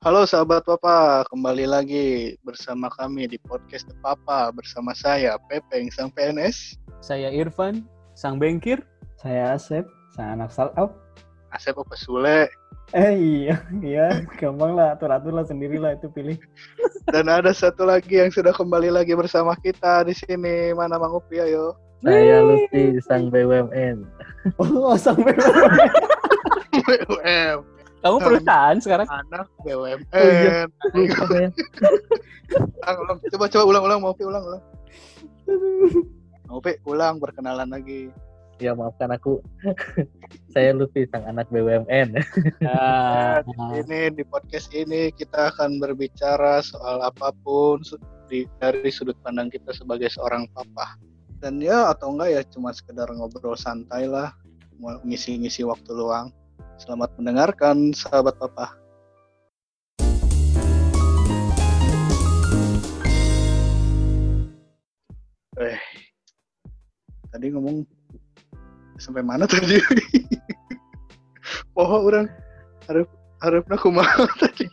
Halo sahabat Papa, kembali lagi bersama kami di podcast The Papa bersama saya Pepeng sang PNS, Saya Irfan, sang bengkir. Saya Asep, sang anak startup. Asep apa Sule, Eh iya, iya, gampang lah, atur-atur lah sendirilah itu pilih. dan ada satu lagi yang sudah kembali lagi bersama kita di sini. Mana Mang Upi ayo? Saya Lutfi, sang BUMN. Oh, sampai BUM, Kamu perusahaan sekarang? anak BUMN. Oh, iya. Coba coba ulang ulang Upi ulang ulang. Upi ulang perkenalan lagi. Ya maafkan aku. saya Lutfi, sang anak BUMN. Ah, Ini di podcast ini kita akan berbicara soal apa pun di, dari sudut pandang kita sebagai seorang papa. Dan ya atau enggak ya cuma sekedar ngobrol santai lah, mau ngisi-ngisi waktu luang. Selamat mendengarkan sahabat papa. Eh, tadi ngomong sampai mana tadi? Poho orang harap harapnya kumaha tadi.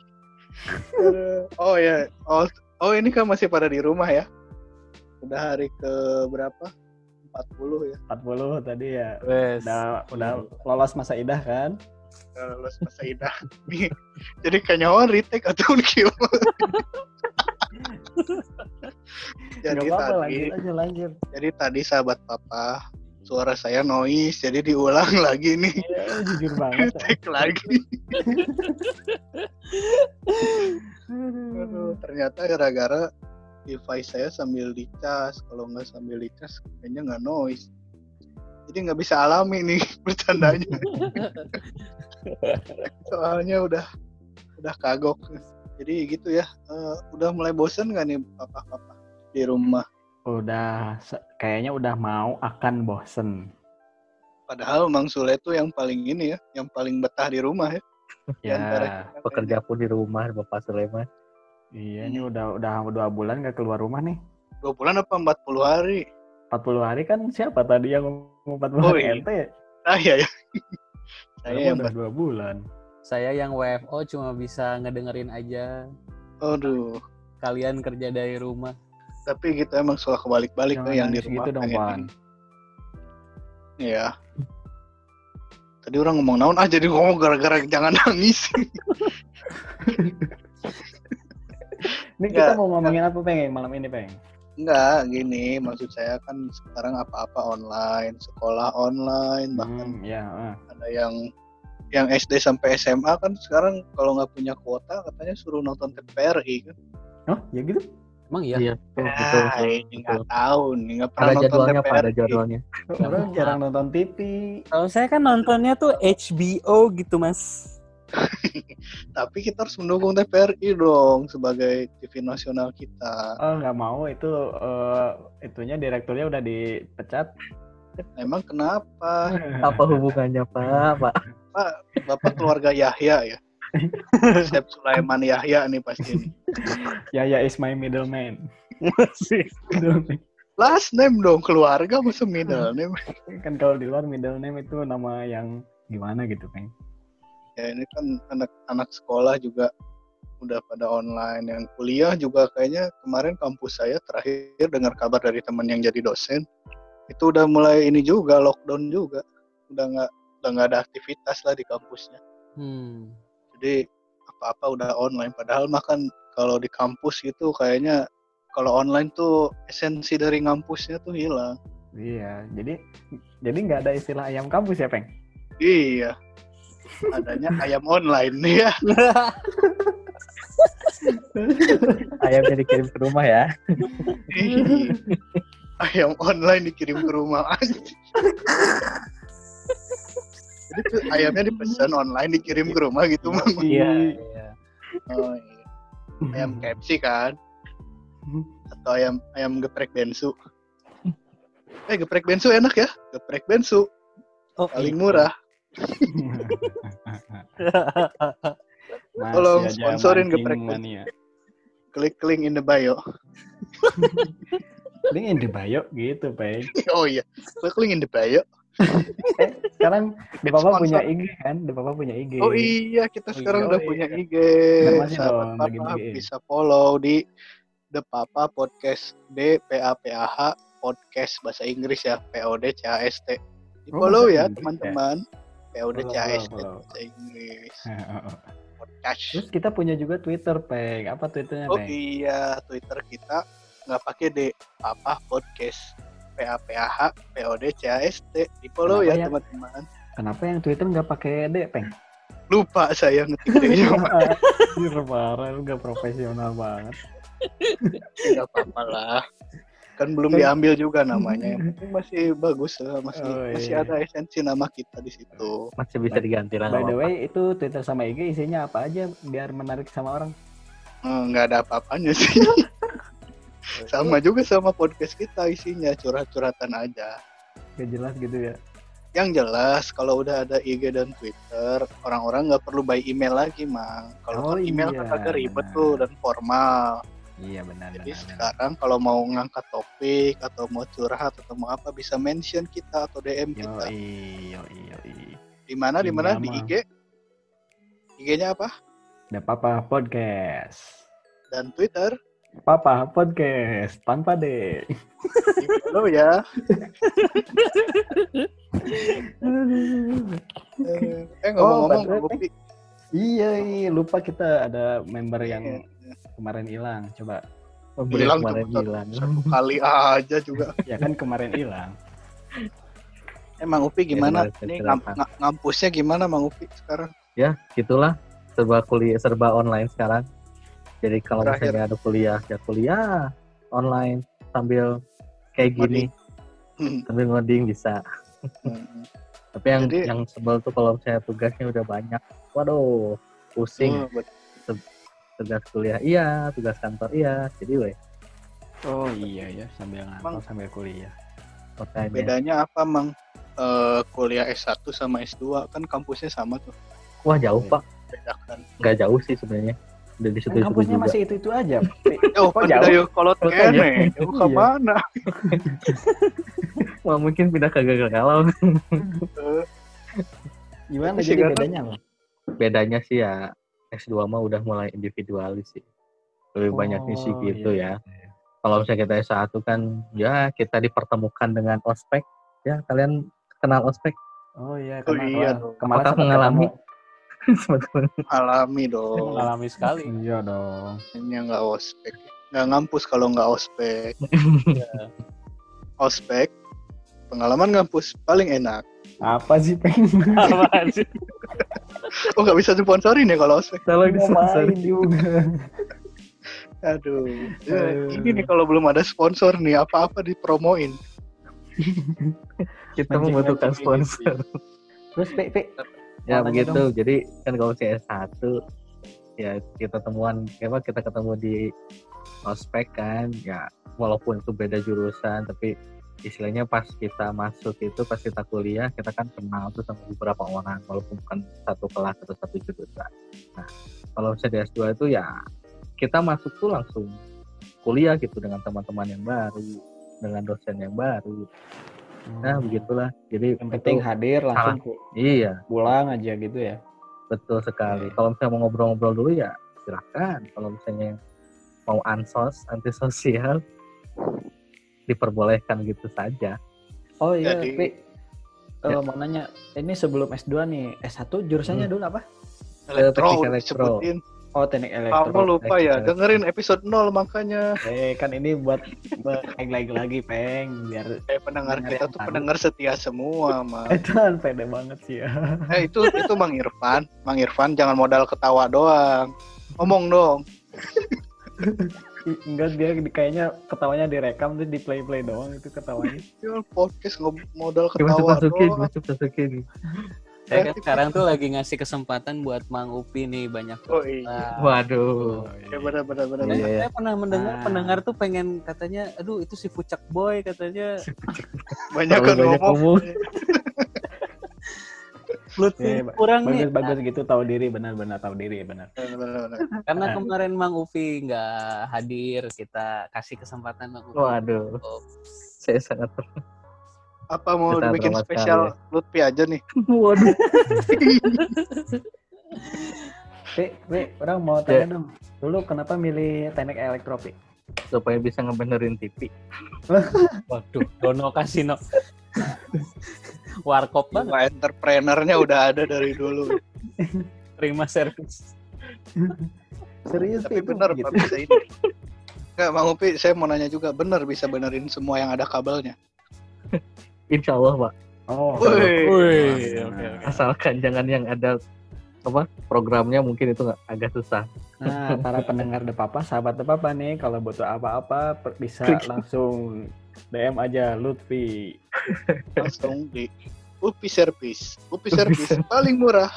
Oh ya, oh oh ini kan masih pada di rumah ya. Udah hari ke berapa? 40 ya. 40 tadi ya. wes. Udah, udah lolos masa idah kan? Lulus masa. Nih, jadi kanyawan retake atau gimana? jadi Nggak apa-apa, tadi, lanjut aja, lanjut. jadi tadi sahabat papa, suara saya noise, jadi diulang lagi nih. Ya, jujur banget. ya. Take lagi. Aduh, ternyata gara-gara device saya sambil dicas. Kalau nggak sambil dicas, kayaknya nggak noise. Jadi nggak bisa alami nih bercandanya. Soalnya udah udah kagok. Jadi gitu ya. Eh, udah mulai bosen nggak nih papa-papa di rumah? Udah, kayaknya udah mau akan bosen. Padahal Mang Sule itu yang paling ini ya, yang paling betah di rumah ya. Di antara Ya, kita Pekerja pun di rumah, Bapak Sulaiman. iya ini udah udah dua bulan gak keluar rumah nih. Dua bulan apa 40 hari? 40 hari kan siapa tadi yang ngomong 40 Oh, hari iya. ente? Ah iya ya. Saya yang udah dua bulan. Saya yang WFO cuma bisa ngedengerin aja. Aduh. Kalian kerja dari rumah. Tapi gitu emang suka kebalik-balik tuh yang di nangis rumah. gitu dong, pengen Pan. Iya. Tadi orang ngomong naon ah jadi ngomong gara-gara jangan nangis. Ini kita Nggak, mau ngomongin apa pengen malam ini peng? Enggak, gini maksud saya kan sekarang apa-apa online, sekolah online, bahkan Hmm, ya. ah. ada yang yang SD sampai SMA kan sekarang kalau nggak punya kuota katanya suruh nonton TVRI kan. Oh, ya gitu? Emang iya? Iya, betul, betul, Ah, betul, ini betul. nggak tahu nih nggak pernah Ada nonton jadwalnya, Pak, ada TVRI. jadwalnya. Orang jarang nonton TV. Kalau saya kan nontonnya tuh HBO gitu, Mas. Tapi kita harus mendukung TVRI dong sebagai TV nasional kita. Oh, nggak mau itu eh, itunya direkturnya udah dipecat. Emang kenapa? Apa hubungannya, Pak? Pak, Bapak keluarga Yahya ya? Sep Sulaiman Yahya nih pasti nih. ya ya is my middleman. Masih. Middleman. Last name dong, keluarga masa middle name. kan kalau di luar middle name itu nama yang gimana gitu, Peng. Ya ini kan anak-anak sekolah juga udah pada online. Yang kuliah juga kayaknya kemarin kampus saya terakhir dengar kabar dari teman yang jadi dosen. Itu udah mulai ini juga, lockdown juga. Udah nggak udah nggak ada aktivitas lah di kampusnya. Hmm. Jadi apa-apa udah online. Padahal makan kalau di kampus itu kayaknya kalau online tuh esensi dari ngampusnya tuh hilang. Iya, jadi jadi nggak ada istilah ayam kampus ya, Peng? Iya. Adanya ayam online ya. ayamnya dikirim ke rumah ya. Ayam online dikirim ke rumah aja. Jadi tuh ayamnya dipesan online dikirim ke rumah gitu mang. Iya, iya. Oh, iya. Ayam KFC kan? Atau ayam ayam geprek bensu? Eh geprek bensu enak ya? Geprek bensu Oh, paling murah. Tolong sponsorin geprek mania. Klik link in the bio. Link in the bio gitu, Peng. oh iya, klik link in the bio. Eh, sekarang De Bit Papa punya IG kan? De Papa punya IG. Oh iya, kita Oh sekarang iya. udah Oh punya iya. IG. Sahabat dong, Papa bagi-bagi. bisa follow di The Papa Podcast D P A P A H Podcast bahasa Inggris ya, P O D C A S T. Di Oh, follow bahasa ya teman-teman. O D C A S T Follow, follow, bahasa Inggris. Terus Podcast. kita punya juga Twitter, Peng. Apa Twitternya, Oh Peng? iya, Twitter kita nggak pakai D, Papa Podcast. P A P A H P O D C A S T. Di follow Kenapa ya ya? teman-teman. Kenapa yang Twitter nggak pakai D, Peng? Lupa saya ngetik. Anjir, parah, lu gak profesional banget. Tidak apa-apa lah. Kan belum diambil juga namanya. Masih bagus lah, masih Oh, masih iya. ada esensi nama kita di situ. Masih bisa diganti lah. By the way, itu Twitter sama IG isinya apa aja biar menarik sama orang? Eh, Nggak ada apa-apanya sih. sama juga sama podcast kita isinya curhat-curhatan aja. Gak jelas gitu ya. Yang jelas kalau udah ada IG dan Twitter, orang-orang nggak perlu by email lagi, Mang. Kalau Oh, email iya, kan agak ribet tuh dan formal. Iya benar Jadi benar. benar. sekarang kalau mau ngangkat topik atau mau curhat atau mau apa bisa mention kita atau DM Yo kita. yo yo Di mana di mana di IG? IG-nya apa? Ada Papa Podcast. Dan Twitter. Papa Podcast tanpa D. Follow ya. Eh, eh ngomong-ngomong Oh, Upi. Iya, iya, lupa kita ada member yang Iya. Kemarin hilang. Coba. Oh, hilang kemarin hilang. satu kali aja juga. Ya kan kemarin hilang. Emang Upi gimana? kemarin Ini saya ngampusnya gimana Mang Upi sekarang? Ya, gitulah. Serba kuliah, serba online sekarang. Jadi kalau Terakhir. misalnya ada kuliah, ya kuliah online sambil kayak gini, Hmm. sambil ngoding bisa. Hmm. Tapi yang Jadi- yang sebel tuh kalau misalnya tugasnya udah banyak. Waduh, pusing. Bet- Tugas kuliah iya, tugas kantor iya. Jadi weh, Oh iya ya, sambil ngantor Bang. sambil kuliah. makanya. Bedanya apa Mang? Eh, kuliah S1 sama S2 kan kampusnya sama tuh. Wah jauh Iya. pak, Bedakan. nggak jauh sih sebenarnya. Udah di situ Kan kampusnya juga. masih itu-itu aja. Jauh Kok kan jauh? dari kolot Kok kene. jauh? Ke Iya. mana? Wah mungkin pindah ke gagal Eh, Gimana jadi sekarang- bedanya? Bang? Bedanya sih ya S2 mah udah mulai individualis sih. Lebih banyak misi Oh, gitu iya. ya. Kalau misalnya kita S1 kan ya kita dipertemukan dengan ospek. Ya kalian kenal ospek? Oh iya, Oh, kemarin, iya kemarin Apakah mengalami? alami dong. Mengalami sekali. Iya dong. Ini nggak ospek. Nggak ngampus kalau nggak ospek. Ya. Ospek. Pengalaman ngampus paling enak. Apa sih peng? Apaan sih? Oh nggak bisa sponsorin ya kalau ospek. Kalau Ngapain disponsori. juga? Aduh. Ya, Eh. ini nih kalau belum ada sponsor nih apa-apa dipromoin. kita membutuhkan sponsor. Terus Pe, Pe, ya begitu. Jadi kan kalau misalnya S1 ya kita temuan apa kita ketemu di ospek kan ya walaupun itu beda jurusan tapi istilahnya pas kita masuk itu pas kita kuliah kita kan kenal tuh sama beberapa orang walaupun bukan satu kelas atau satu jurusan nah kalau misalnya di S2 itu ya kita masuk tuh langsung kuliah gitu dengan teman-teman yang baru dengan dosen yang baru nah begitulah jadi Yang penting hadir langsung pu- iya pulang aja gitu ya. Betul sekali. Oke. Kalau misalnya mau ngobrol-ngobrol dulu ya silakan. Kalau misalnya mau ansos, antisosial, diperbolehkan gitu saja. Oh iya, Jadi-. Eh, Ya. mau nanya, ini sebelum S2 nih, S1 jurusannya Hmm. dulu apa? Elektro teknik udah elektro. Oh, teknik elektro. Kamu lupa ya, elektro. dengerin episode 0 makanya. Eh, kan ini buat lagi lagi peng biar Eh, pendengar kita tuh pendengar setia semua, Mang. Edan pede banget sih ya. Eh, itu itu Mang Irfan. Mang Irfan jangan modal ketawa doang. Ngomong dong. Enggak dia di- kayaknya ketawanya direkam tuh di play play doang itu ketawanya. Ya, podcast ngob- modal ketawa masukin, doang. masuk masukin. Saya kan sekarang tuh lagi ngasih kesempatan buat Mang Upi nih banyak. Oh iya. Nah, Waduh. Ya benar benar benar. saya, Iya. saya pernah mendengar Ah. pendengar tuh pengen katanya, aduh itu si Pucak Boy katanya Banyak kan Terlalu banyak ngomong. ngomong. Lutfi Iya, kurang nih. Bagus bagus gitu tahu diri benar-benar tahu diri benar. Benar, benar, benar. Karena kemarin Mang Upi nggak hadir, kita kasih kesempatan Mang Upi. Waduh. Oh, Saya sangat Apa mau Kita dibikin drama spesial Lutfi aja nih? Waduh. Pi, Pi, orang mau tanya dong. Dulu kenapa milih teknik elektro, Pi? Supaya bisa ngebenerin TV. Waduh, Dono Kasino. Warkop banget, Wah, entrepreneurnya udah ada dari dulu. terima servis. Serius, Tapi Pi? itu bener gitu? Pak bisa ini. Enggak, Bang Upi, saya mau nanya juga, bener bisa benerin semua yang ada kabelnya? Insya Allah, Pak. Oh, Wih. Wih, oke oke. Asalkan jangan yang ada apa programnya mungkin itu agak susah. Nah, para pendengar The Papa, sahabat The Papa nih, kalau butuh apa-apa bisa Klik. langsung DM aja Lutfi. Langsung di Upi Service. Upi Service paling murah.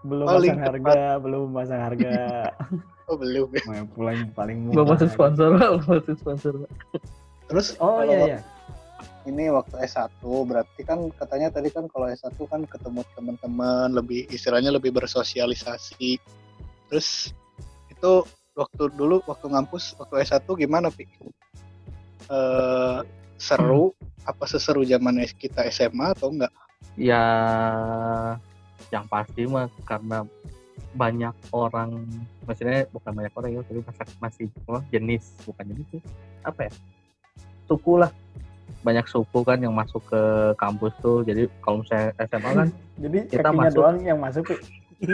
Belum Paling masang harga, belum masang harga. Oh, belum ya. Mau pulang paling Belum murah. masuk sponsor. Belum masuk sponsor. Terus Oh iya iya. Ini waktu S1 berarti kan katanya tadi kan kalau S1 kan ketemu teman-teman lebih istilahnya lebih bersosialisasi. Terus itu waktu dulu waktu ngampus waktu S1 gimana Pi? Eh seru apa seseru zaman kita SMA atau enggak? Ya, yang pasti mah karena banyak orang, maksudnya bukan banyak orang ya, tapi masih, masih oh, jenis, bukan jenis sih, apa ya? Suku lah. Banyak suku kan yang masuk ke kampus tuh. Jadi kalau misalnya SMA kan Jadi Kita kakinya masuk. doang yang masuk, Pi.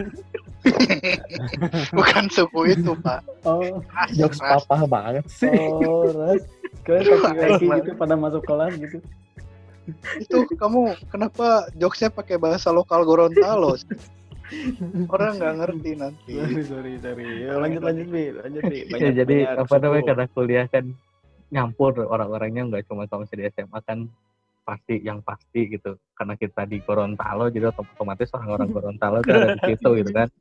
Bukan suku itu, Pak. Oh, jokes Ras. papa banget sih. oh, ras. Kalian kaki-kaki gitu pada masuk kelas gitu. Itu kamu kenapa jokesnya pakai bahasa lokal Gorontalo? sih? Orang nggak ngerti nanti. Sorry, sorry, sorry. Ya, lanjut, lanjut, Pi. Lanjut, Pi. ya jadi apa namanya karena kuliah kan nyampur orang-orangnya nggak cuma kalau misalnya di SMA kan pasti yang pasti gitu. Karena kita di Gorontalo jadi otom- otomatis orang-orang Gorontalo kan ada di situ gitu kan.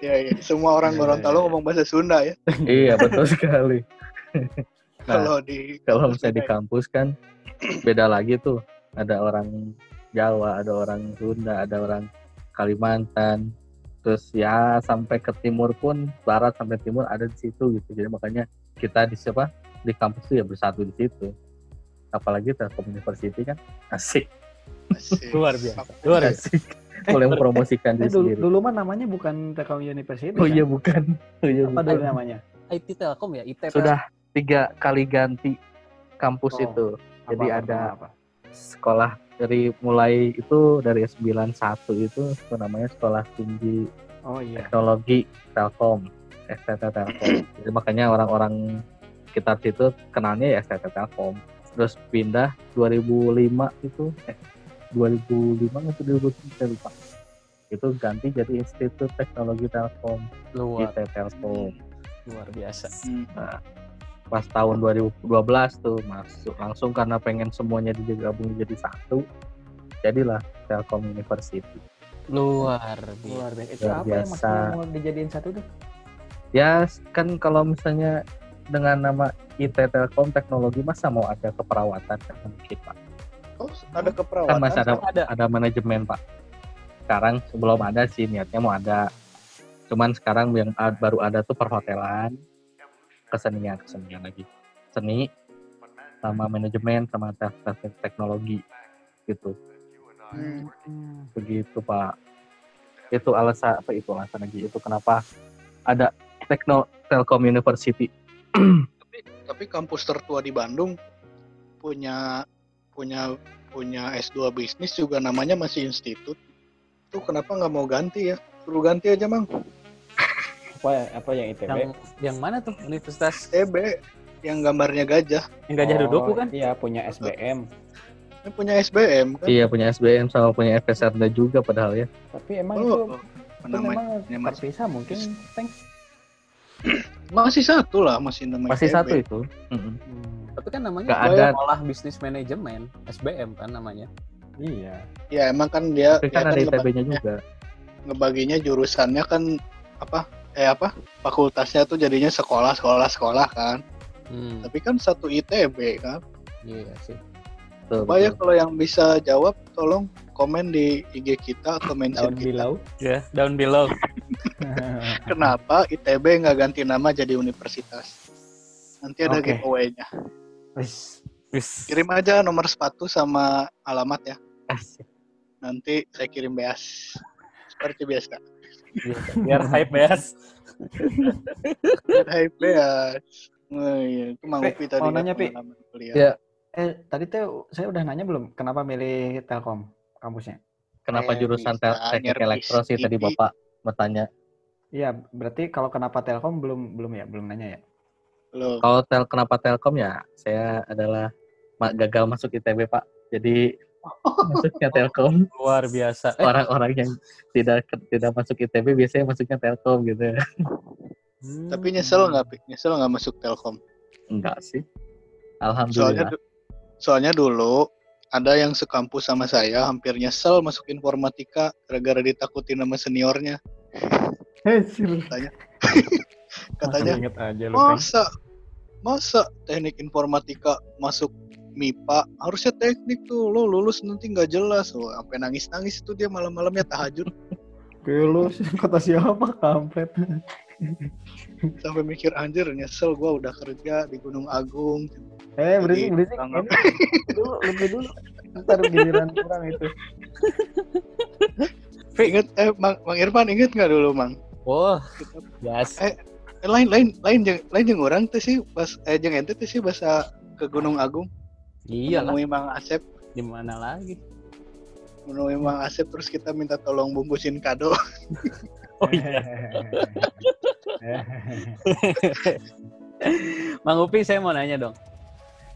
Ya, ya. Semua orang Iya, Gorontalo iya. ngomong bahasa Sunda ya. iya betul sekali. Nah, Kalau di kalau misalnya di kampus kan beda lagi tuh. Ada orang Jawa ada orang Sunda ada orang Kalimantan. Terus ya sampai ke timur pun barat sampai timur ada di situ gitu. Jadi makanya kita di siapa di kampus tuh ya bersatu di situ apalagi Telkom University kan asik Asik. Luar biasa. Luar biasa. asik boleh mempromosikan Eh, diri dulu, sendiri dulu mah namanya bukan Telkom University. oh iya kan? bukan oh iya Apa bukan. dulu namanya? IT Telkom ya, ITP. sudah tiga kali ganti kampus Oh. itu Jadi Apa, apa, ada- apa? sekolah dari mulai itu dari 91 itu itu namanya sekolah tinggi Oh iya. teknologi Telkom STT Telkom jadi makanya orang-orang sekitar situ kenalnya ya STT Telkom terus pindah 2005 itu eh 2005 atau 2003 saya lupa itu ganti jadi Institut Teknologi Telkom luar, IT Telkom luar biasa. Hmm. pas tahun 2012 tuh masuk langsung karena pengen semuanya digabung jadi satu jadilah Telkom University Luar biasa. Luar biasa. Itu Luar apa yang biasa. mau dijadiin satu tuh? ya kan kalau misalnya dengan nama IT Telkom Teknologi masa mau ada keperawatan kan mungkin pak? Oh, ada keperawatan. kan masih ada Ada. ada manajemen pak. Sekarang sebelum ada sih niatnya mau ada. Cuman sekarang yang baru ada tuh perhotelan kesenian kesenian lagi. Seni sama manajemen sama tek- tek- teknologi gitu. Hmm. begitu pak. Itu alasan apa itu alasan lagi? Itu kenapa ada Tekno Telkom University Tapi, tapi kampus tertua di Bandung punya punya punya S2 bisnis juga namanya masih institut. Itu kenapa nggak mau ganti ya? Suruh ganti aja, Mang. Apa apa yang ITB? Yang yang mana tuh Universitas TB yang gambarnya gajah. yang gajah Oh, duduk bukan? Iya, punya SBM. Ini punya SBM kan? iya punya SBM sama punya FSRD juga padahal ya Tapi emang itu, Oh, itu namanya memang masih- terpisah mungkin. masih satu lah, masih namanya masih TB. satu itu. Hmm, Tapi kan namanya Nggak ada. Sekolah Bisnis Manajemen, SBM kan namanya. iya. Ya emang kan dia, tapi kan ada ngeba- ITB-nya juga ngebaginya jurusannya kan apa? Eh apa? Fakultasnya tuh jadinya sekolah, sekolah, sekolah kan. Hmm, Tapi kan satu ITB kan. iya sih. Betul, Supaya betul. kalau yang bisa jawab tolong komen di IG kita atau mention Daun kita. bilau. Ya, down below. Kenapa ITB nggak ganti nama jadi universitas? Nanti ada Oke. giveaway-nya. Wis, Wis. Kirim aja nomor sepatu sama alamat ya. Asik. Nanti saya kirim beas. Seperti biasa. Biar hype beas. Hai beas. Oh, iya. Itu Mang Pi, Upi tadi mau ya, nanya, Pi. Ya. Eh, tadi tuh saya udah nanya belum kenapa milih Telkom kampusnya? Kenapa Eh, jurusan tel- teknik elektro sih tadi. Bapak bertanya. Iya, berarti kalau kenapa Telkom belum belum ya, belum nanya ya. Loh, Kalau tel kenapa Telkom ya? Saya adalah gagal masuk ITB, Pak. Jadi masuknya Telkom. Luar biasa. Eh, Orang-orang yang tidak tidak masuk ITB biasanya masuknya Telkom gitu. hmm. tapi nyesel nggak? Nyesel nggak masuk Telkom? Enggak sih. Soalnya, Alhamdulillah. du- soalnya dulu ada yang sekampus sama saya hampir nyesel masuk informatika gara-gara ditakutin sama seniornya. Eh. Katanya, Masih inget aja lu, masa masa teknik informatika masuk MIPA harusnya teknik tuh lo lulus nanti nggak jelas lo sampai nangis nangis itu dia malam-malamnya tahajud Kayak lu kata siapa kampret. sampai mikir anjir nyesel gua udah kerja di Gunung Agung Eh, tanggap. Ini dulu, lebih dulu. Ntar giliran kurang itu. inget eh Mang, Mang Irfan inget nggak dulu Mang Kita- gas. Eh, lain lain lain jeung lain jeung orang tuh sih pas eh jeung ente tuh sih bahasa ke Gunung Agung Iya lah, menemui Mang Asep di mana lagi? menemui Mang Asep terus kita minta tolong bungkusin kado Oh iya. Mang Upi, saya mau nanya dong.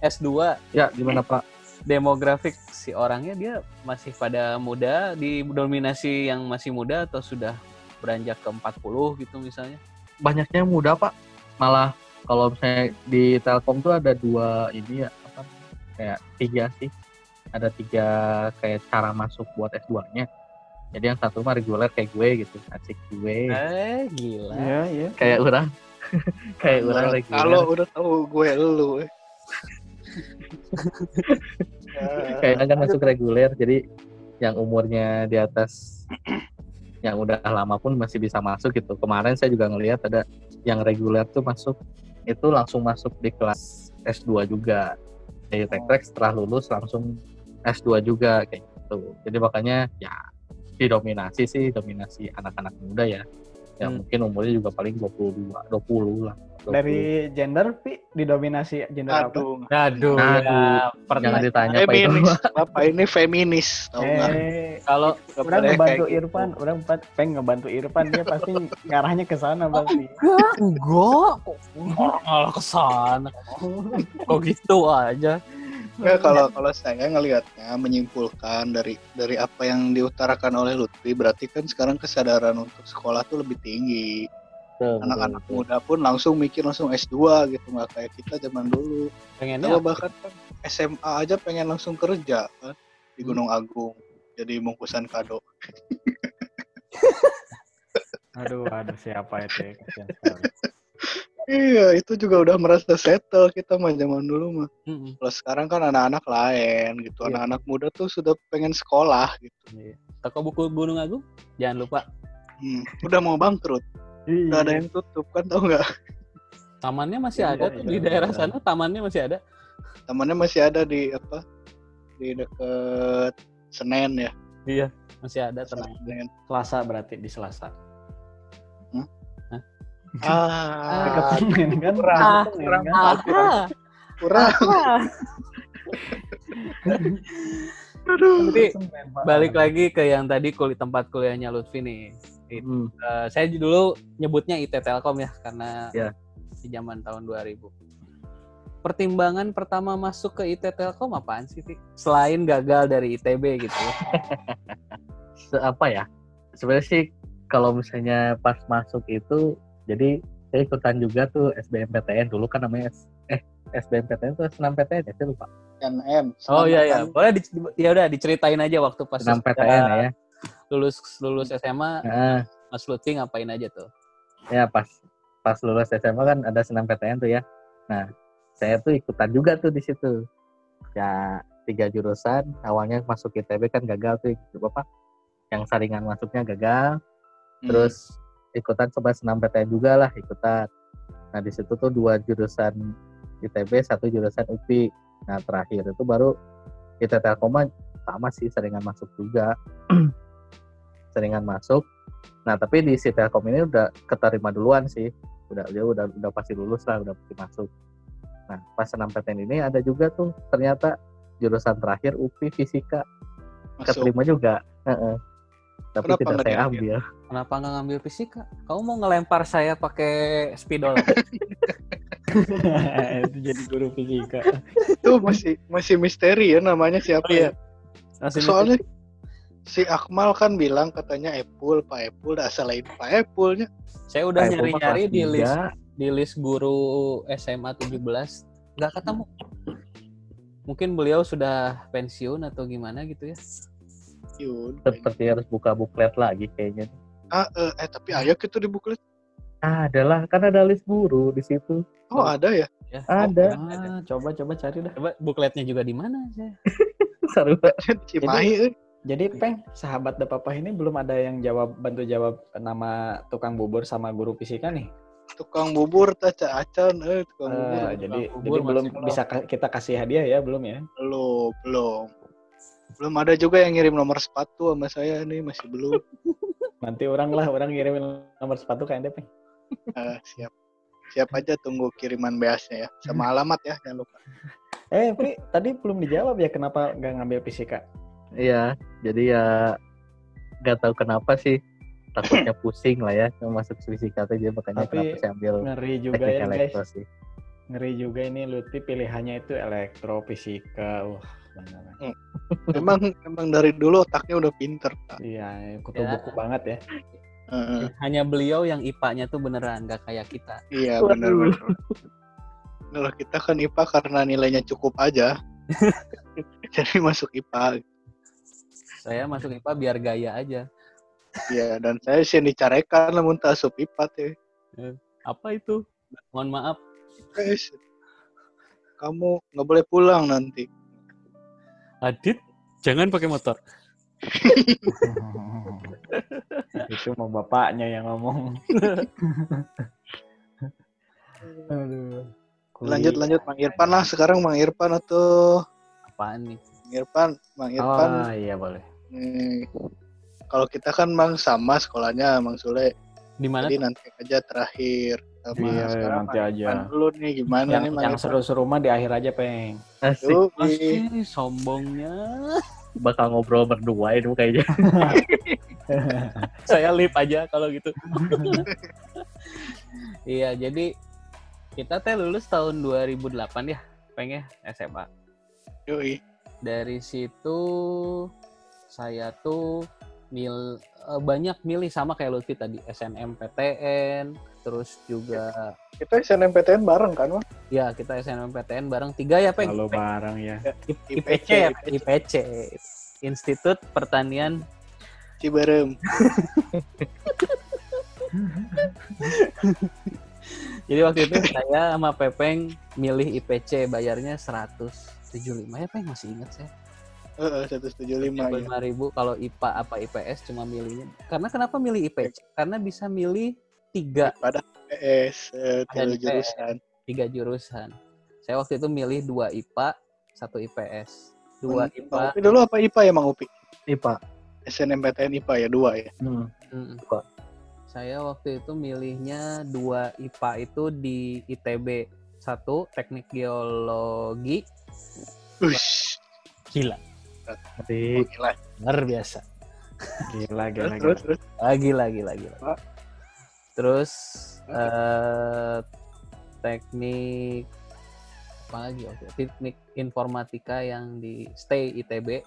S2 Ya, gimana Pak? demografik si orangnya dia masih pada muda, didominasi yang masih muda atau sudah beranjak ke 40 gitu misalnya? Banyaknya muda Pak. Malah kalau misalnya di Telkom tuh ada dua ini ya apa kayak tiga sih. Ada tiga kayak cara masuk buat S2-nya. Jadi yang satu mah reguler kayak gue gitu, asik gue. Eh, gila. Iya, iya. Kayak orang kayak orang reguler. kalau udah tahu gue lu eh. Ya, kayak kan masuk reguler jadi yang umurnya di atas yang udah lama pun masih bisa masuk gitu. Kemarin saya juga ngelihat ada yang reguler tuh masuk. Itu langsung masuk di kelas S2 juga. Dari Tektrek setelah lulus langsung S2 juga kayak gitu. Jadi makanya ya didominasi sih dominasi anak-anak muda ya yang Hmm. mungkin umurnya juga paling 22 20 lah 20. Dari gender, Pi, didominasi gender apa? aduh Aduh, Aduh, ya, pernah. jangan ditanya Pak itu feminis bapak ini feminis Eh, Kalau orang ngebantu kayak gitu. Irfan, orang pengen ngebantu Irfan, dia pasti ngarahnya ke sana pasti. enggak, enggak, kok malah ke sana. Kok gitu aja? Nggak, kalau kalau saya ngelihatnya menyimpulkan dari dari apa yang diutarakan oleh Lutfi berarti kan sekarang kesadaran untuk sekolah tuh lebih tinggi. Betul, anak-anak muda pun langsung mikir langsung S2 gitu nggak kayak kita zaman dulu. Pengennya Kalau bahkan kan SMA aja pengen langsung kerja kan di Gunung Agung jadi bungkusan kado. Aduh, aduh siapa itu ya? Iya itu juga udah merasa settle kita mah zaman dulu mah Mm-mm. kalau sekarang kan anak-anak lain gitu Iya. anak-anak muda tuh sudah pengen sekolah gitu Toko buku Gunung Agung, jangan lupa Hmm, udah mau bangkrut udah ada yang tutup kan tau nggak tamannya masih Iya, ada iya, tuh di iya. daerah sana, tamannya masih ada. temannya masih ada di apa di deket Senen ya Iya, masih ada tenang. Senen. Selasa berarti di Selasa. Ah Dekat Senin kan? kurang, Senin kurang. kan? Ah, kurang Nanti Senin, Pak. balik lagi ke yang tadi kulit tempat kuliahnya Lutfi nih. Hmm. Eh, saya dulu nyebutnya IT Telkom ya karena Ya. di zaman tahun 2000. Pertimbangan pertama masuk ke IT Telkom apaan sih, Fi? Selain gagal dari ITB gitu. Se- apa ya sebenarnya sih kalau misalnya pas masuk itu jadi saya ikutan juga tuh SBMPTN dulu kan namanya S- eh SBMPTN tuh senam PTN ya saya lupa. NM Oh iya ya, boleh di, ya udah diceritain aja waktu pas senam PTN ya. lulus lulus SMA, nah Mas Lutfi ngapain aja tuh? ya pas pas lulus SMA kan ada senam PTN tuh ya. Nah saya tuh ikutan juga tuh di situ. Ya tiga jurusan. Awalnya masuk ITB kan gagal tuh apa yang saringan masuknya gagal. Hmm. terus ikutan coba senam PTN juga lah ikutan nah di situ tuh dua jurusan ITB satu jurusan UPI Nah terakhir itu baru kita Telkom sama sih seringan masuk juga. seringan masuk. Nah tapi di si Telkom ini udah keterima duluan sih. Udah dia udah udah pasti lulus lah, udah pasti masuk. Nah pas PTN ini ada juga tuh ternyata jurusan terakhir UPI Fisika Masuk. keterima juga. Heeh. Tapi Kenapa tidak nggak saya diambil? ambil. Kenapa nggak ngambil fisika? Kamu mau ngelempar saya pakai spidol? itu jadi guru fisika. Itu masih masih misteri ya namanya siapa Oh, iya. ya. Masih Soalnya si Akmal kan bilang katanya Apple, Pak Apple, dah asal lain Pak Apple-nya. Saya udah nyari-nyari di list tiga, di list guru SMA 17 nggak ketemu. Mungkin beliau sudah pensiun atau gimana gitu ya. Yun. seperti harus buka buklet lagi kayaknya. Ah, eh, eh, tapi ayo gitu di buklet. Ah, adalah kan ada list guru di situ. Oh, ada ya? Ya. Ada. Ah, coba coba cari dah. Coba bukletnya juga di mana saya? Seru. Cimahi. eh. Jadi Peng, sahabat de papa ini belum ada yang jawab bantu jawab nama tukang bubur sama guru fisika nih. Tukang bubur teh Cak acan eh tukang Eh, bubur. jadi bubur jadi belum bisa ka- kita kasih hadiah ya belum ya? Belum, belum. Belum ada juga yang ngirim nomor sepatu sama saya nih, masih belum. Nanti orang lah orang ngirimin nomor sepatu ke anda Peng. Ah, siap. Siap aja tunggu kiriman beasnya ya. Sama alamat ya, jangan lupa. Eh, Pri, tadi belum dijawab ya kenapa nggak ngambil fisika? Iya, jadi ya nggak tahu kenapa sih takutnya pusing lah ya masuk fisika aja makanya Tapi kenapa saya ambil Ngeri juga ya guys. sih. Ngeri juga ini Lutfi pilihannya itu elektro fisika. Wah, benar. Emang emang dari dulu otaknya udah pinter, Pak. Iya, kutu Ya. buku banget ya. Heeh. Hanya beliau yang IPA-nya tuh beneran nggak kayak kita. Iya, Waduh. benar. Kalau kita kan IPA karena nilainya cukup aja. Jadi masuk IPA. Saya masuk IPA biar gaya aja. Iya, dan saya sih dicarekan namun tak asup IPA teh. Apa itu? Mohon maaf. Guys, kamu nggak boleh pulang nanti. Adit, jangan pakai motor. itu mau bapaknya yang ngomong. Aduh. Lanjut lanjut Mang Irfan lah sekarang Mang Irfan atau Apaan nih? Mang Irfan, Mang Irfan. Oh iya boleh. nih, kalau kita kan Mang sama sekolahnya Mang Sule. Di mana? Jadi nanti aja terakhir. Sama Iya, sekarang nanti aja. Dulu nih gimana Yang, nih yang seru-seru mah di akhir aja, Peng. Asik, Masih sombongnya. bakal ngobrol berdua itu kayaknya. Saya lip aja kalau gitu. iya, jadi kita teh lulus tahun 2008 ya, pengen SMA. yoi. Dari situ saya tuh mil eh, banyak milih sama kayak Lutfi tadi SNMPTN, terus juga Kita SNMPTN bareng kan, Mang? ya kita SNMPTN bareng tiga ya, Peng. Kalau bareng ya. I- IPC, IPC, IPC, Institut Pertanian Ciberem. Jadi waktu itu saya sama Pepeng milih IPC bayarnya 175 ya Peng masih ingat saya. 175 ya. lima ribu kalau IPA apa IPS cuma milihnya. Karena kenapa milih IPC? Karena bisa milih tiga Pada PS eh, Ada tiga jurusan. tiga jurusan. Saya waktu itu milih dua IPA satu IPS. Dua IPA. Upi dulu apa IPA ya Mang Upi? IPA. SNMPTN IPA ya dua ya. Hmm. Mm. IPA. Saya waktu itu milihnya dua IPA itu di ITB satu teknik geologi Ush. gila Jadi Gila. luar biasa Gila, gila, terus, gila. terus. Gila, gila, gila. Pak. Terus eh teknik apa lagi oke teknik informatika yang di stay ITB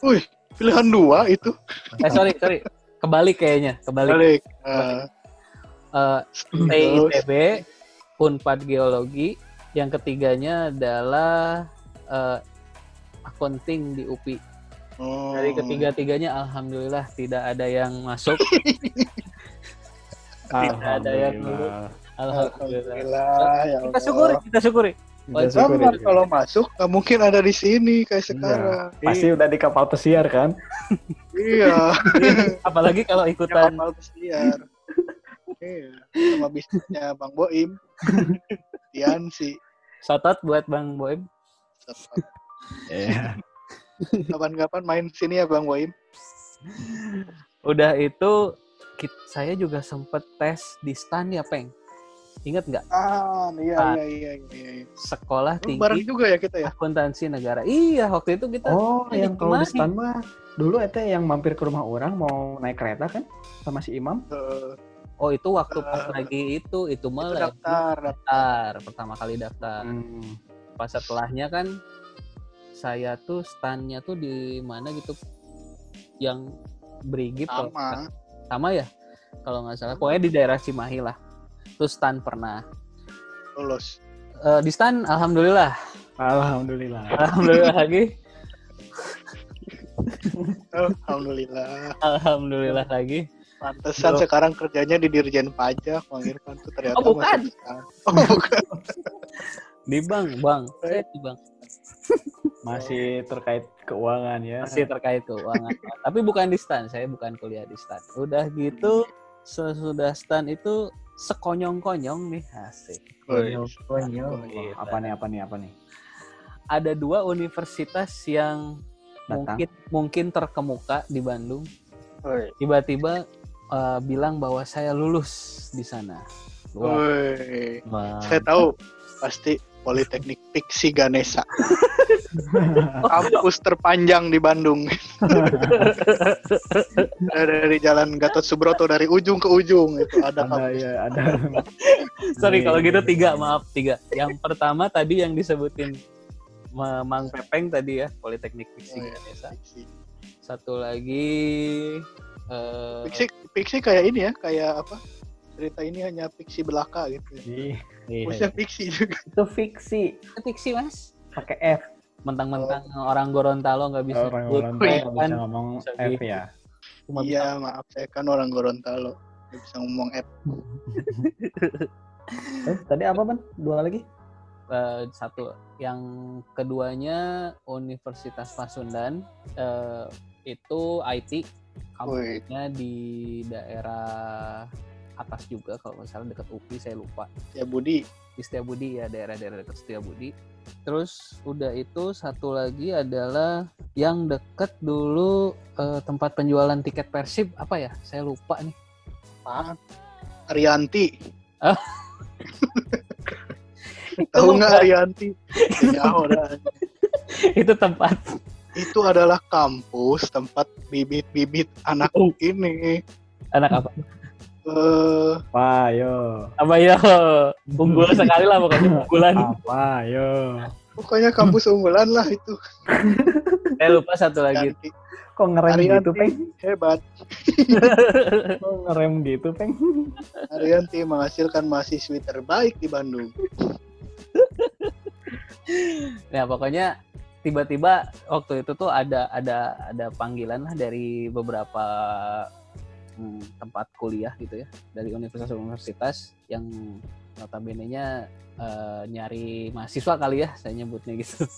Wih, pilihan dua itu. eh sorry sorry kebalik kayaknya kebalik Balik. Eh, Eh, stay terus. ITB Unpad Geologi yang ketiganya adalah eh, accounting di UPI Oh. dari ketiga-tiganya alhamdulillah tidak ada yang masuk Tidak ada yang Alhamdulillah. alhamdulillah Alhamdulillah ya kita Allah. syukuri kita syukuri Kita syukuri. Sama kalau masuk nggak mungkin ada di sini kayak sekarang. Pasti udah di kapal pesiar kan? Iya. apalagi kalau ikutan kapal pesiar. Iya. Sama bisnisnya Bang Boim. Tiansi. Shoutout buat Bang Boem. Satpam. Iya. Kapan-kapan main sini ya Bang Waim. Udah itu saya juga sempet tes di stan ya, Peng. Ingat nggak? Ah, iya Ah. iya iya iya. iya. Sekolah Oh, bareng tinggi juga ya kita ya. akuntansi negara. Iya, waktu itu kita Oh, yang kalau di stan mah dulu eta yang mampir ke rumah orang mau naik kereta kan sama si Imam. Eh, Oh, itu waktu Eh, pas lagi itu, itu itu malah daftar, daftar. daftar, pertama kali daftar. Hmm. Pas setelahnya kan saya tuh standnya tuh di mana gitu? Yang nggak sama. sama ya? Kalau nggak salah. Pokoknya di daerah Cimahi lah. Tuh stand pernah. Lulus. Eh, di stand alhamdulillah. Alhamdulillah. alhamdulillah lagi. Alhamdulillah. alhamdulillah lagi. Pantesan sekarang kerjanya di Dirjen Pajak, Bang Irfan. Tuh ternyata Oh, bukan. stan. Oh, bukan. di bank bang. Saya di bank Masih terkait keuangan ya. masih terkait keuangan tapi bukan di stand saya bukan kuliah di stand udah gitu sesudah stand itu sekonyong-konyong nih asik Konyol, konyol. Gitu. Apa nih apa nih apa nih? ada dua universitas yang Datang. mungkin mungkin terkemuka di Bandung Woi. tiba-tiba eh, bilang bahwa saya lulus di sana Luar. Woi. Ma- Saya tahu pasti Politeknik Piksi Ganesha. Kampus terpanjang di Bandung. dari Jalan Gatot Subroto dari ujung ke ujung itu ada ada kampus. ya ada. Sorry Iya, kalau iya, gitu iya. tiga, maaf tiga. Yang pertama tadi yang disebutin Ma- Mang Pepeng tadi ya, Politeknik Piksi Oh, iya. Ganesha. Piksi. Satu lagi eh Piksi, Piksi kayak ini ya, kayak apa? Cerita ini hanya Piksi belaka gitu. Ya. Iya, Maksudnya Piksi juga. itu fiksi Piksi Mas. pakai F. Mentang-mentang orang Gorontalo nggak bisa Orang P, nggak kan. bisa ngomong Bisa F gitu. ya. Cuma Iya, maaf saya kan orang Gorontalo. Nggak bisa ngomong F. Eh, tadi apa ban? Dua lagi? eh, satu yang keduanya Universitas Pasundan eh, itu IT kampusnya di daerah atas juga kalau salah dekat UPI saya lupa Ya Budi. di Setiabudi ya daerah-daerah dekat Setiabudi terus udah itu satu lagi adalah yang deket dulu eh, tempat penjualan tiket Persib apa ya saya lupa nih Apaan? Arianti. Ah. Tahu nggak Arianti? Ya udah. itu tempat Itu adalah kampus tempat bibit-bibit anak Oh. ini. anak apa Eh, Apa yo? apa ya unggul sekali lah pokoknya unggulan Apa yo? pokoknya kampus unggulan lah itu. saya lupa satu lagi Arianti. Kok ngerem Arianti. gitu, Peng? Hebat. Kok ngerem gitu, Peng? Arianti menghasilkan mahasiswi terbaik di Bandung. Nah pokoknya tiba-tiba waktu itu tuh ada ada ada panggilan lah dari beberapa hmm, tempat kuliah gitu ya dari universitas-universitas yang notabene-nya eh, nyari mahasiswa kali ya saya nyebutnya gitu.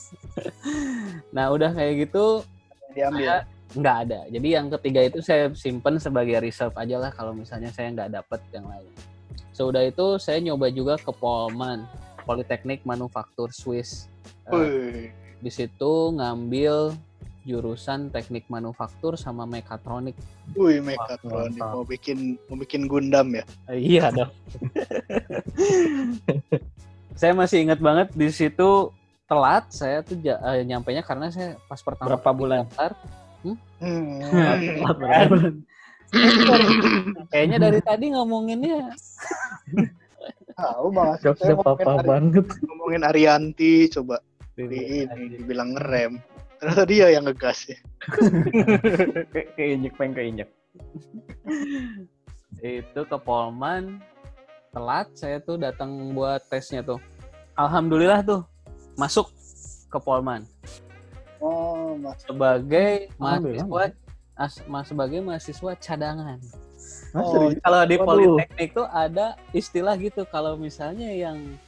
nah udah kayak gitu Diambil. saya nggak ada. Jadi yang ketiga itu saya simpen sebagai reserve aja lah kalau misalnya saya nggak dapet yang lain. Sudah itu saya nyoba juga ke Polman, Politeknik Manufaktur Swiss. Wih. di situ ngambil jurusan teknik manufaktur sama mekatronik. Wih, mekatronik mau bikin mau bikin Gundam ya. Iya dong. saya masih ingat banget di situ telat saya tuh ja- eh, nyampainya karena saya pas pertama Berapa bulan? daftar, Hmm. Berapa bulan? kayaknya dari tadi ngomonginnya Tahu Bang Asep, Jokesnya saya ngomongin, Ari- banget. ngomongin Arianti coba di ini dibilang ngerem. Ternyata dia yang ngegas ya. Ke- Keinjek, Peng, keinjek. itu ke Polman telat saya tuh datang buat tesnya tuh. Alhamdulillah tuh masuk ke Polman. Oh, Mas. sebagai mahasiswa as, ma- sebagai mahasiswa cadangan. Oh? Kalau di Waduh. politeknik tuh ada istilah gitu kalau misalnya yang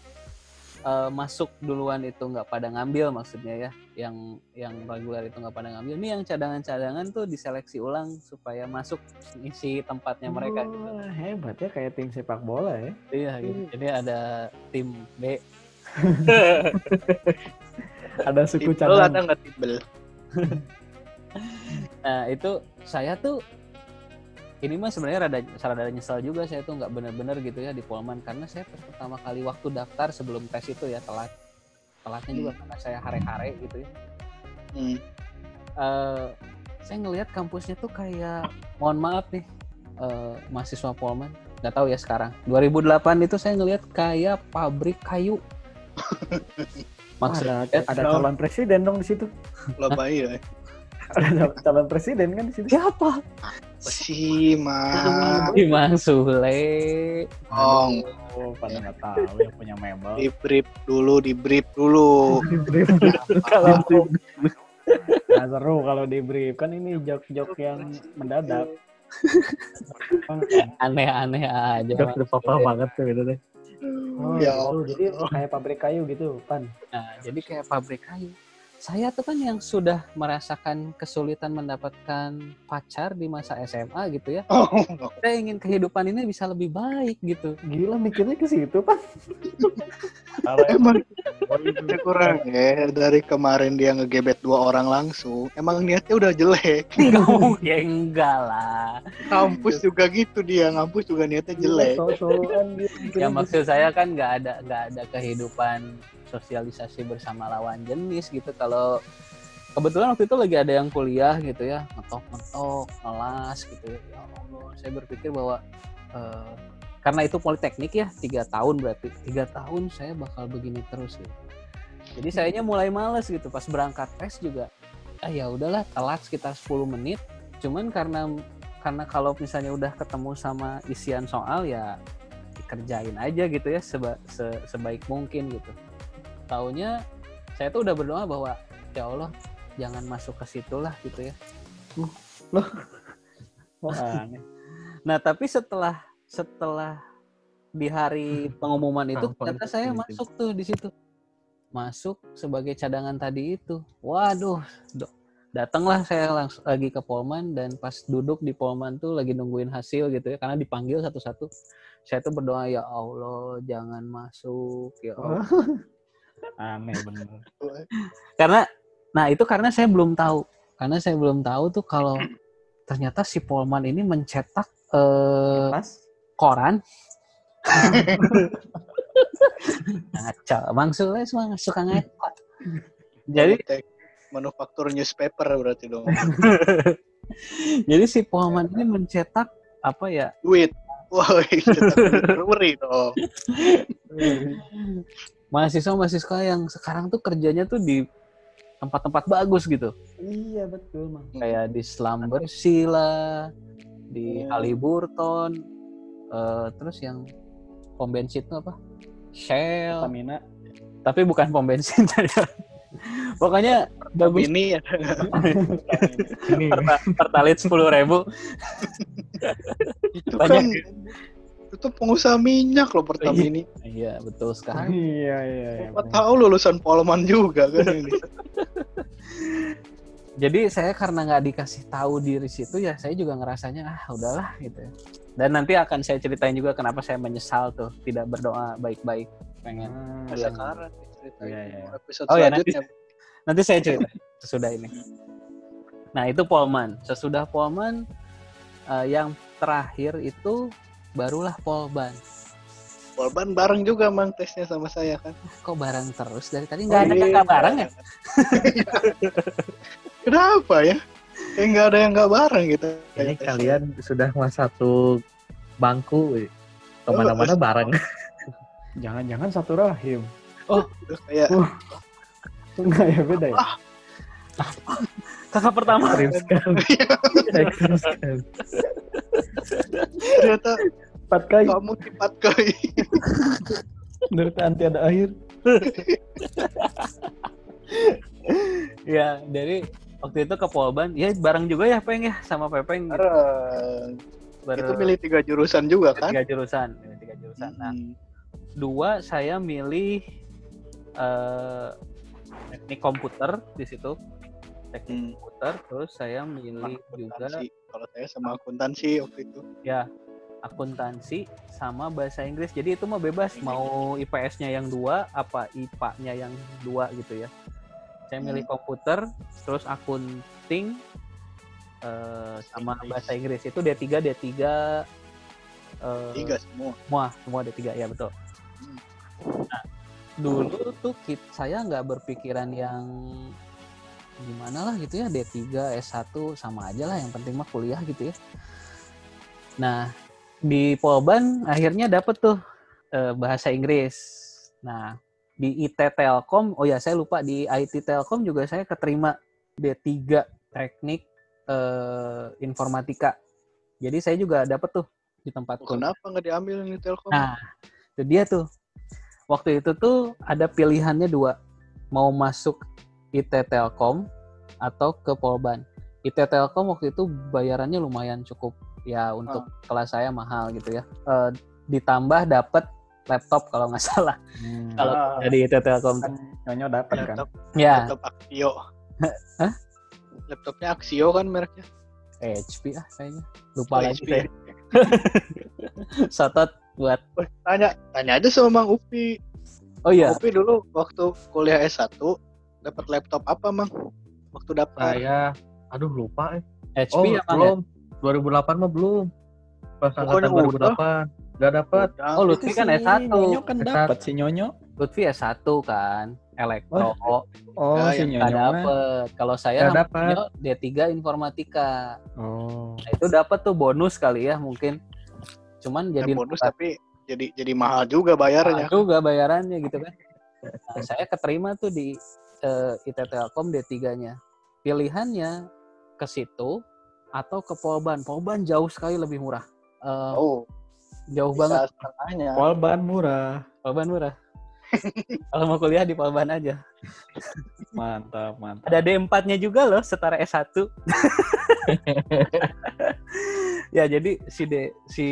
eh, masuk duluan itu nggak pada ngambil maksudnya ya, yang yang reguler itu nggak pada ngambil. Ini yang cadangan-cadangan tuh diseleksi ulang supaya masuk isi tempatnya mereka gitu. Wah, hebat ya kayak tim sepak bola ya. Iya gitu. Jadi ada tim B. Ada suku Tibel ada nggak tibel? Nah itu saya tuh ini mah sebenarnya rada rada nyesal juga saya tuh nggak bener-bener gitu ya di Polman karena saya pas pertama kali waktu daftar sebelum tes itu ya telat telatnya juga karena saya hare-hare gitu ya. Hmm. Eh, saya ngelihat kampusnya tuh kayak mohon maaf nih eh, mahasiswa Polman nggak tahu ya sekarang 2008 itu saya ngelihat kayak pabrik kayu maksudnya ada ada calon presiden dong di situ. Lebay ya. Ada calon presiden kan di situ. siapa Apa sih, Mas? Imam Sule Ong, Oh, pada nggak tahu yang punya mebel. di brief dulu, di brief dulu. kalau nggak seru kalau di brief kan ini jok-jok yang mendadak. aneh-aneh aja udah papa banget tuh gitu deh. Oh, Ya gitu. jadi kayak pabrik kayu gitu, Pan. Nah, jadi kayak pabrik kayu. Saya tuh kan yang sudah merasakan kesulitan mendapatkan pacar di masa SMA gitu ya. Oh, Saya ingin kehidupan ini bisa lebih baik gitu. Gila mikirnya ke situ, Pan. emang Saya kurang ya dari kemarin dia ngegebet dua orang langsung. Emang niatnya udah jelek. Enggak mungkin, enggak lah. Kampus juga gitu dia, ngampus juga niatnya jelek. Dia Ya maksud saya kan nggak ada nggak ada kehidupan sosialisasi bersama lawan jenis gitu. Kalau kebetulan waktu itu lagi ada yang kuliah gitu ya, ngetok-ngetok, ngelas gitu ya. Ya Allah, saya berpikir bahwa eh, karena itu politeknik ya tiga tahun berarti tiga tahun saya bakal begini terus gitu. Jadi sayanya mulai males gitu pas berangkat tes juga. Ah ya udahlah telat sekitar 10 menit. Cuman karena karena kalau misalnya udah ketemu sama isian soal ya dikerjain aja gitu ya seba- se- sebaik mungkin gitu. Taunya saya tuh udah berdoa bahwa ya Allah jangan masuk ke situ lah gitu ya. Oh, aneh. Nah tapi setelah setelah di hari pengumuman itu Tampang ternyata saya masuk tuh di situ masuk sebagai cadangan tadi itu. Waduh, datanglah saya langsung lagi ke Polman dan pas duduk di Polman tuh lagi nungguin hasil gitu ya karena dipanggil satu-satu. Saya tuh berdoa ya Allah jangan masuk ya Allah. Aneh bener. karena nah itu karena saya belum tahu karena saya belum tahu tuh kalau ternyata si Polman ini mencetak eh, Pas? koran ngaco bang Sule semua suka ngaco jadi manufaktur newspaper berarti dong. jadi si Polman ini mencetak apa ya Duit. Wah, brewery dong. Mahasiswa-mahasiswa yang sekarang tuh kerjanya tuh di tempat-tempat bagus gitu Iya betul, Mang. kayak di Slumbersea lah, di Oh. Haliburton, eh, terus yang pom bensin itu apa? Shell, Stamina. tapi bukan pom bensin. Pokoknya bagus Ini ya. Ini perta- pertalit sepuluh ribu. itu Banyak kan itu pengusaha minyak loh pertama ini. Iya betul sekali. Iya, iya, iya. Siapa tahu lulusan Polman juga kan ini. Jadi saya karena nggak dikasih tahu diri situ ya saya juga ngerasanya ah udahlah gitu. ya. Dan nanti akan saya ceritain juga kenapa saya menyesal tuh tidak berdoa baik-baik pengen. Ah, Nah, sekarang ceritanya Iya, iya. episode Oh, ya, nanti- selanjutnya. Nanti saya cerita sesudah ini. Nah itu Polman. Sesudah Polman eh, yang terakhir itu barulah Polban. Polban bareng juga mang tesnya sama saya kan. Kok bareng terus dari tadi Oh, nggak ada iya. kakak bareng ya? Kenapa ya? Kayak nggak ada yang nggak bareng gitu. ini Kayak tesnya. kalian sudah mas satu bangku ke mana-mana bareng. Jangan-jangan satu rahim. Udah kayak Enggak ya, beda ya? Kakak pertama. Sekali. Ekstrim sekali. ternyata Empat kali. kamu empat kali. Menurut anti ada akhir. ya dari waktu itu ke Polban. Ya bareng juga ya Peng ya sama Pepeng. gitu. Bareng. Ber- Itu milih tiga jurusan juga kan? tiga jurusan. Milih Tiga jurusan. Nah, Hmm. dua saya milih eh teknik komputer di situ. Teknik Hmm. komputer. Terus saya milih juga Akuntansi. Kalau saya sama akuntansi waktu itu. Akuntansi sama bahasa Inggris. Jadi itu mah bebas mau IPS-nya yang dua apa IPA-nya yang dua gitu ya. Saya milih komputer, terus akunting eh, sama bahasa Inggris itu D3 D3 eh, Tiga semua. semua semua D3 ya betul. Hmm. Nah, dulu tuh kit saya nggak berpikiran yang gimana lah gitu ya D3 S1 sama aja lah yang penting mah kuliah gitu ya. Nah, di Polban akhirnya dapet tuh eh, bahasa Inggris. Nah, di IT Telkom, oh ya saya lupa di IT Telkom juga saya keterima D3 teknik eh, informatika. Jadi saya juga dapet tuh di tempat Oh, kenapa nggak diambil ini Telkom? Nah, itu dia tuh. Waktu itu tuh ada pilihannya dua. Mau masuk IT Telkom atau ke Polban. IT Telkom waktu itu bayarannya lumayan cukup ya untuk kelas saya mahal gitu ya. Eh, ditambah dapat laptop kalau nggak salah. Hmm. Kalau Ah. dari IT Telkom. kan nyonyo dapat kan. Laptop, Ya, laptop Axio. Hah? Laptopnya Axio kan mereknya. HP ah kayaknya. Lupa Oh, lagi HP. Sotot buat tanya, tanya aja sama Mang Upi. Oh iya, Upi dulu waktu kuliah S1 dapat laptop apa, Mang? Waktu daftar. Saya, aduh lupa eh. HP Oh, ya, ya? belum. 2008 mah belum. Pas angkatan 2008. Gak dapet. Udah. Oh, Lutfi kan si S1. Nyonyo kan S1. dapat si Nyonyo. Lutfi S1 kan, elektro. Oh, Ya, si yang nggak Nyonyo. mah. dapet. Kalau saya Nggak sama dapet. Nyo D3 informatika. Oh. Nah, itu dapat tuh bonus kali ya mungkin. Cuman Ya, jadi bonus lupa tapi jadi jadi mahal juga bayarnya. juga bayarannya gitu kan. Nah, saya keterima tuh di eh, IT Telkom D3-nya. Pilihannya ke situ atau ke Polban. Polban jauh sekali lebih murah. Eh, Oh, jauh banget. setengahnya. Polban murah. Polban murah. Kalau mau kuliah di Polban aja. Mantap, mantap. Ada D4-nya juga loh setara S1. ya, jadi si D, si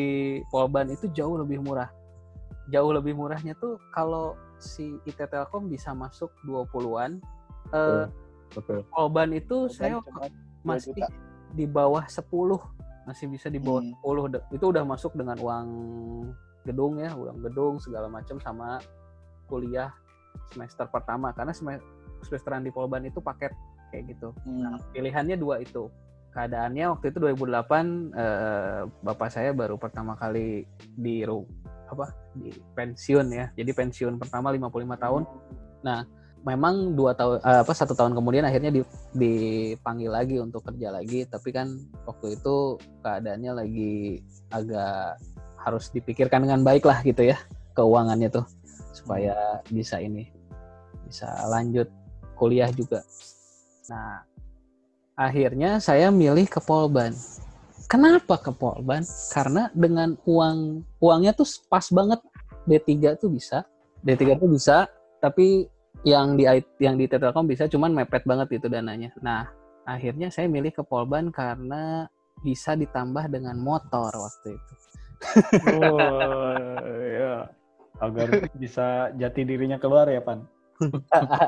Polban itu jauh lebih murah. Jauh lebih murahnya tuh kalau si IT Telkom bisa masuk 20-an. Eh, Betul. Polban itu saya Cuma masih juta. Di bawah 10. Masih bisa di bawah Hmm. 10. De- Itu udah masuk dengan uang gedung ya, uang gedung segala macam sama kuliah semester pertama karena sem- semesteran di Polban itu paket kayak gitu. Hmm. Pilihannya dua itu. Keadaannya waktu itu 2008 eh, bapak saya baru pertama kali di apa di pensiun ya. Jadi pensiun pertama 55 tahun. Memang dua tahun eh, apa satu tahun kemudian akhirnya di- dipanggil lagi untuk kerja lagi. Tapi kan waktu itu keadaannya lagi agak harus dipikirkan dengan baik lah gitu ya keuangannya tuh supaya bisa ini bisa lanjut kuliah juga. Nah, akhirnya saya milih ke Polban. Kenapa ke Polban? Karena dengan uang uangnya tuh pas banget D3 tuh bisa. D3 tuh bisa, tapi yang di yang di Telkom bisa cuman mepet banget itu dananya. Nah, akhirnya saya milih ke Polban karena bisa ditambah dengan motor waktu itu. Oh, ya. Agar bisa jati dirinya keluar ya, Pan.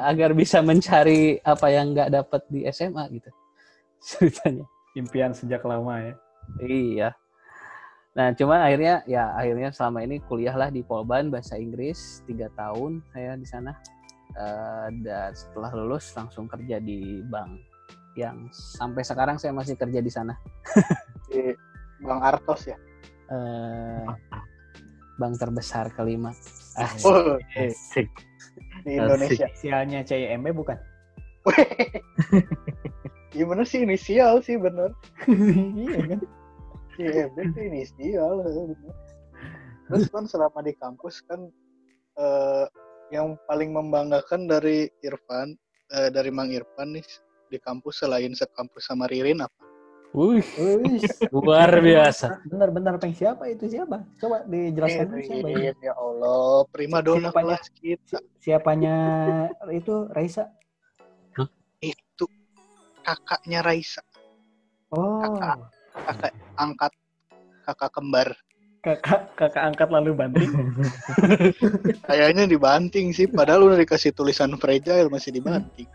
Agar bisa mencari apa yang nggak dapat di SMA gitu. Ceritanya. Impian sejak lama ya. Iya. Nah, cuman akhirnya ya akhirnya selama ini kuliahlah di Polban bahasa Inggris tiga tahun saya di sana. Eh, dan setelah lulus langsung kerja di bank yang sampai sekarang saya masih kerja di sana. Di Bang Artos ya. Eh, bank terbesar kelima. Ah, Oh, Asik. di Indonesia. Inisialnya CIMB bukan? Iya bener sih inisial sih bener. iya kan? Iya itu inisial bener. Terus kan selama di kampus kan eh, yang paling membanggakan dari Irfan eh, dari Mang Irfan nih di kampus selain sekampus sama Ririn apa? Wih, Wih, luar biasa. Bentar-bentar, Peng. Siapa itu siapa? Coba dijelaskan dulu siapa. Ririn ya Allah prima dona Siapanya? kelas kita Siapanya itu Raisa? itu kakaknya Raisa Oh, Kakak. kakak angkat kakak kembar kakak kakak angkat lalu banting. kayaknya dibanting sih padahal udah dikasih tulisan fragile masih dibanting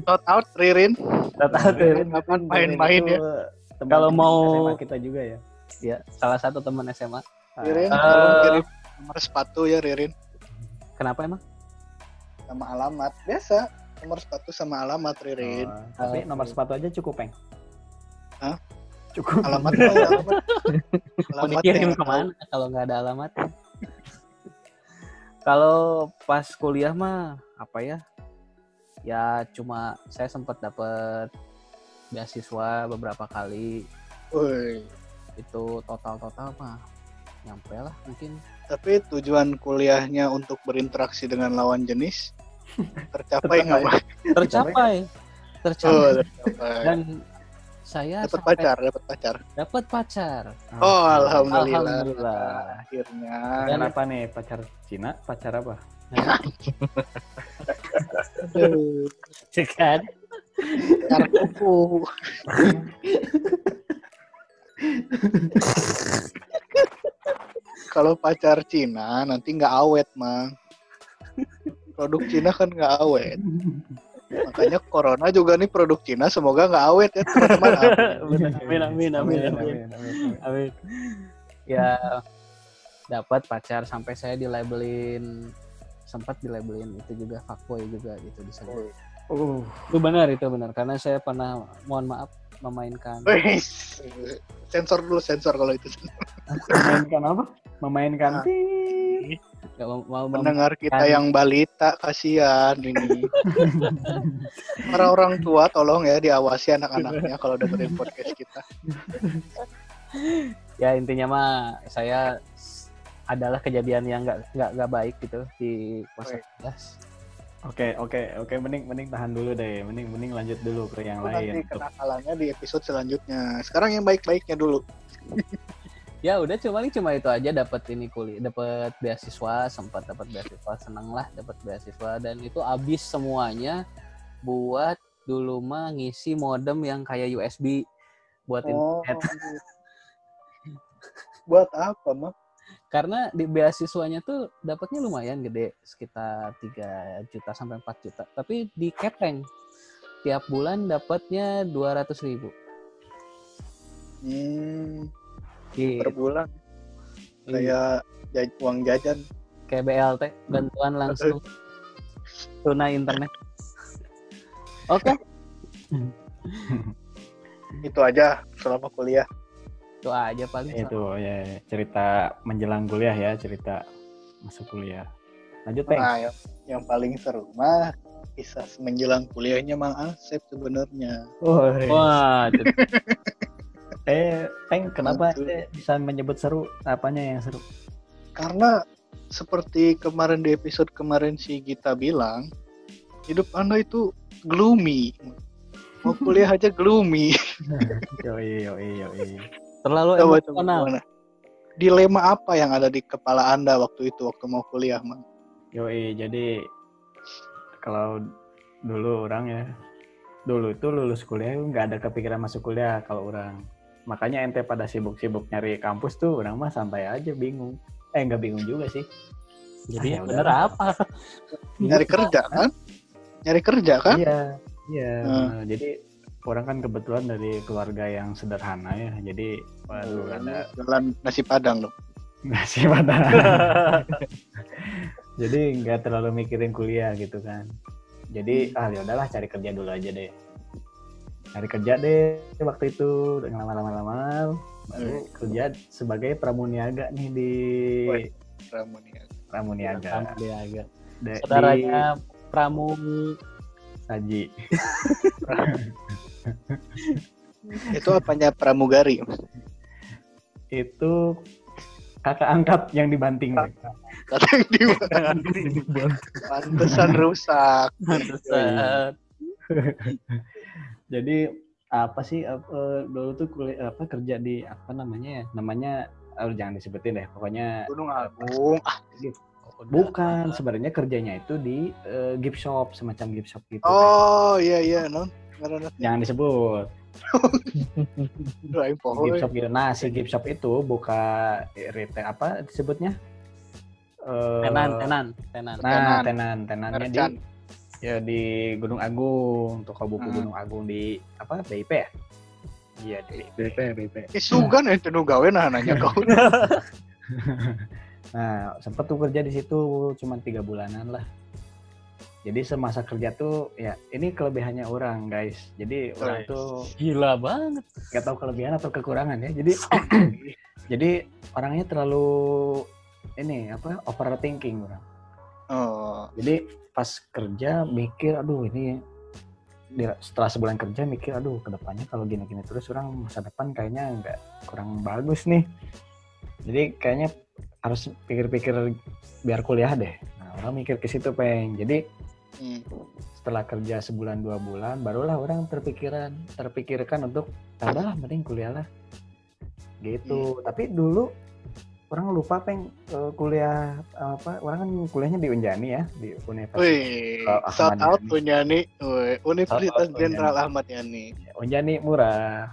shout out Ririn Tahu Ririn kapan main-main ya Kalau mau- SMA kita juga ya. ya, salah satu teman SMA. Ririn tolong kirim nomor sepatu ya Ririn Kenapa emang? sama alamat biasa nomor sepatu sama alamat Ririn. Oh, tapi nomor sepatu aja cukup, Peng. Hah? Cukup. Alamat alamat. Mau Alamat dikirim ke mana kalau nggak ada alamatnya? kalau pas kuliah mah apa ya? Ya cuma saya sempat dapat beasiswa beberapa kali. Woi, Itu total-total mah nyampe lah mungkin. tapi tujuan kuliahnya untuk berinteraksi dengan lawan jenis tercapai nggak? Tercapai. Oh, Tercapai. tercapai. Dan saya dapat sampai pacar, dapat pacar. dapat pacar. Oh, alhamdulillah. Alhamdulillah. Akhirnya. Kenapa nih pacar Cina? Pacar apa? Aduh, kan? pacar kuku. Kalau pacar Cina nanti nggak awet, Mang. Produk Cina kan nggak awet. Makanya corona juga nih produk Cina semoga nggak awet ya teman-teman. Amin amin amin amin. Amin. Ya dapat pacar sampai saya dilabelin sempat dilabelin itu juga fuckboy juga gitu disebut. Uh, Itu benar itu benar karena saya pernah mohon maaf memainkan sensor dulu sensor kalau itu. memainkan apa? Memainkan Ah. Nggak mau, mau Pendengar kita yang balita kasihan ini. Para orang tua tolong ya diawasi anak-anaknya kalau dengerin podcast kita. ya intinya mah saya adalah kejadian yang nggak nggak nggak baik gitu di masa kelas. Oke, oke, oke. Mending, mending tahan dulu deh. Mending, mending lanjut dulu ke yang nanti lain. kenakalannya di episode selanjutnya. Sekarang yang baik-baiknya dulu. Ya udah cuma cuma itu aja dapat ini kuliah, dapat beasiswa, sempat dapat beasiswa, seneng lah dapat beasiswa dan itu habis semuanya buat dulu mah ngisi modem yang kayak USB buat Oh, internet. buat apa, Mak? Karena di beasiswanya tuh dapatnya lumayan gede, sekitar 3 juta sampai 4 juta. Tapi di keteng tiap bulan dapatnya 200 ribu. Hmm, Gitu. per bulan Iya. kayak jaj- uang jajan. kayak BLT bantuan langsung tunai internet. Oke, Itu aja selama kuliah. itu aja paling. Itu ya cerita menjelang kuliah ya, cerita masuk kuliah. Lanjut, Peng. Nah, yang, yang paling seru mah kisah menjelang kuliahnya Mang Asep sebenarnya. Wah, itu Eh, Peng, kenapa eh, bisa menyebut seru? Apanya yang seru? Karena seperti kemarin di episode kemarin si Gita bilang, hidup Anda itu gloomy. Mau kuliah aja gloomy. Yoi, yoi, yoi. terlalu Coba coba emosional. gimana? Dilema apa yang ada di kepala Anda waktu itu waktu mau kuliah, Mang? Yoi, jadi kalau dulu orang ya, dulu itu lulus kuliah nggak ada kepikiran masuk kuliah kalau orang. Makanya ente pada sibuk-sibuk nyari kampus tuh, orang mah santai aja bingung. Eh nggak bingung juga sih. Jadi Ah, ya yang bener apa? Nyari kerja kan? Nyari kerja kan? Iya, iya. Hmm. Nah, jadi orang kan kebetulan dari keluarga yang sederhana ya, jadi waduh ada Jalan nasi padang dong. nasi padang. jadi nggak terlalu mikirin kuliah gitu kan. Jadi ah ya udahlah cari kerja dulu aja deh. Cari kerja deh waktu itu dengan lama-lama baru kerja sebagai pramuniaga nih di pramuniaga. Dia agak. De- Saudaranya Pramu di Saji. Itu apanya pramugari? Itu kakak angkat yang dibanting. Kata yang di Pantesan rusak. Pantesan. Jadi apa sih apa, dulu tuh kuliah apa kerja di apa namanya ya? Namanya oh, jangan disebutin deh. Pokoknya Gunung Agung. Ah, bukan sebenarnya kerjanya itu di eh, gift shop semacam gift shop gitu. Oh iya iya non. Jangan disebut gift shop gitu. Nah, si gift shop itu buka retail apa disebutnya? Eh, Tenan, tenan, tenan. Nah, tenan, tenannya di. Ya di Gunung Agung, toko buku Hmm. Gunung Agung di apa? BIP ya? Iya, di BP BP Eh sugan ente nu gawe nah nanya kau. Nah, sempet tuh kerja di situ cuma tiga bulanan lah. Jadi semasa kerja tuh ya ini kelebihannya orang guys. Jadi orang Guys. tuh Gila banget. nggak tahu kelebihan atau kekurangan ya. Jadi jadi orangnya terlalu ini apa overthinking orang. Oh, Jadi pas kerja mikir aduh ini setelah sebulan kerja mikir aduh ke depannya kalau gini-gini terus orang masa depan kayaknya nggak kurang bagus nih. Jadi kayaknya harus pikir-pikir biar kuliah deh. Nah orang mikir ke situ peng. Jadi hmm. setelah kerja sebulan dua bulan barulah orang terpikiran terpikirkan untuk "Ah, udahlah mending kuliah lah gitu tapi dulu orang lupa peng eh, kuliah apa orang kan kuliahnya di Unjani ya di Universitas Wih, Oh, shout Ahmad out Yani. Unjani, Wih, Universitas Jenderal Unjani. Ahmad Yani, Unjani murah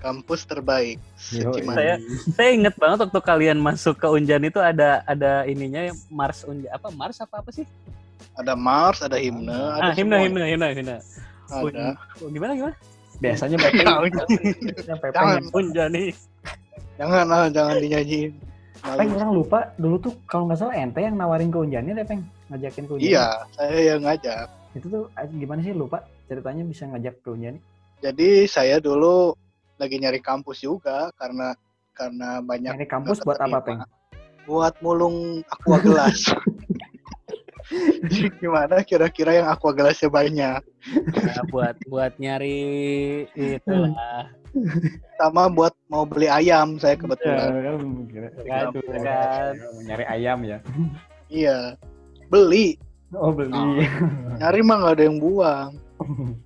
kampus terbaik. Saya saya inget banget waktu kalian masuk ke Unjan itu ada ada ininya Mars Unjan apa Mars apa apa sih? Ada Mars, ada himne, Ah, ada himne semua. himne himne himne. Ada. Oh, gimana gimana? biasanya PP Jangan. Unjani. Jangan lah, jangan dinyanyiin. Peng orang lupa dulu tuh kalau nggak salah ente yang nawarin ke Unjani deh peng. Ngajakin ke Unjani Iya, saya yang ngajak. itu tuh eh, gimana sih lupa ceritanya bisa ngajak ke Unjani Jadi saya dulu lagi nyari kampus juga karena karena banyak ini kampus buat apa peng? Buat mulung aqua gelas. Jadi gimana kira-kira yang aqua gelasnya banyak? Nah, buat buat nyari itulah. Sama buat mau beli ayam saya Ya, kebetulan. kan, kira- Aduh, kira- kan. mau nyari ayam ya. Iya. Beli. Oh beli. Nyari mah nggak ada yang buang.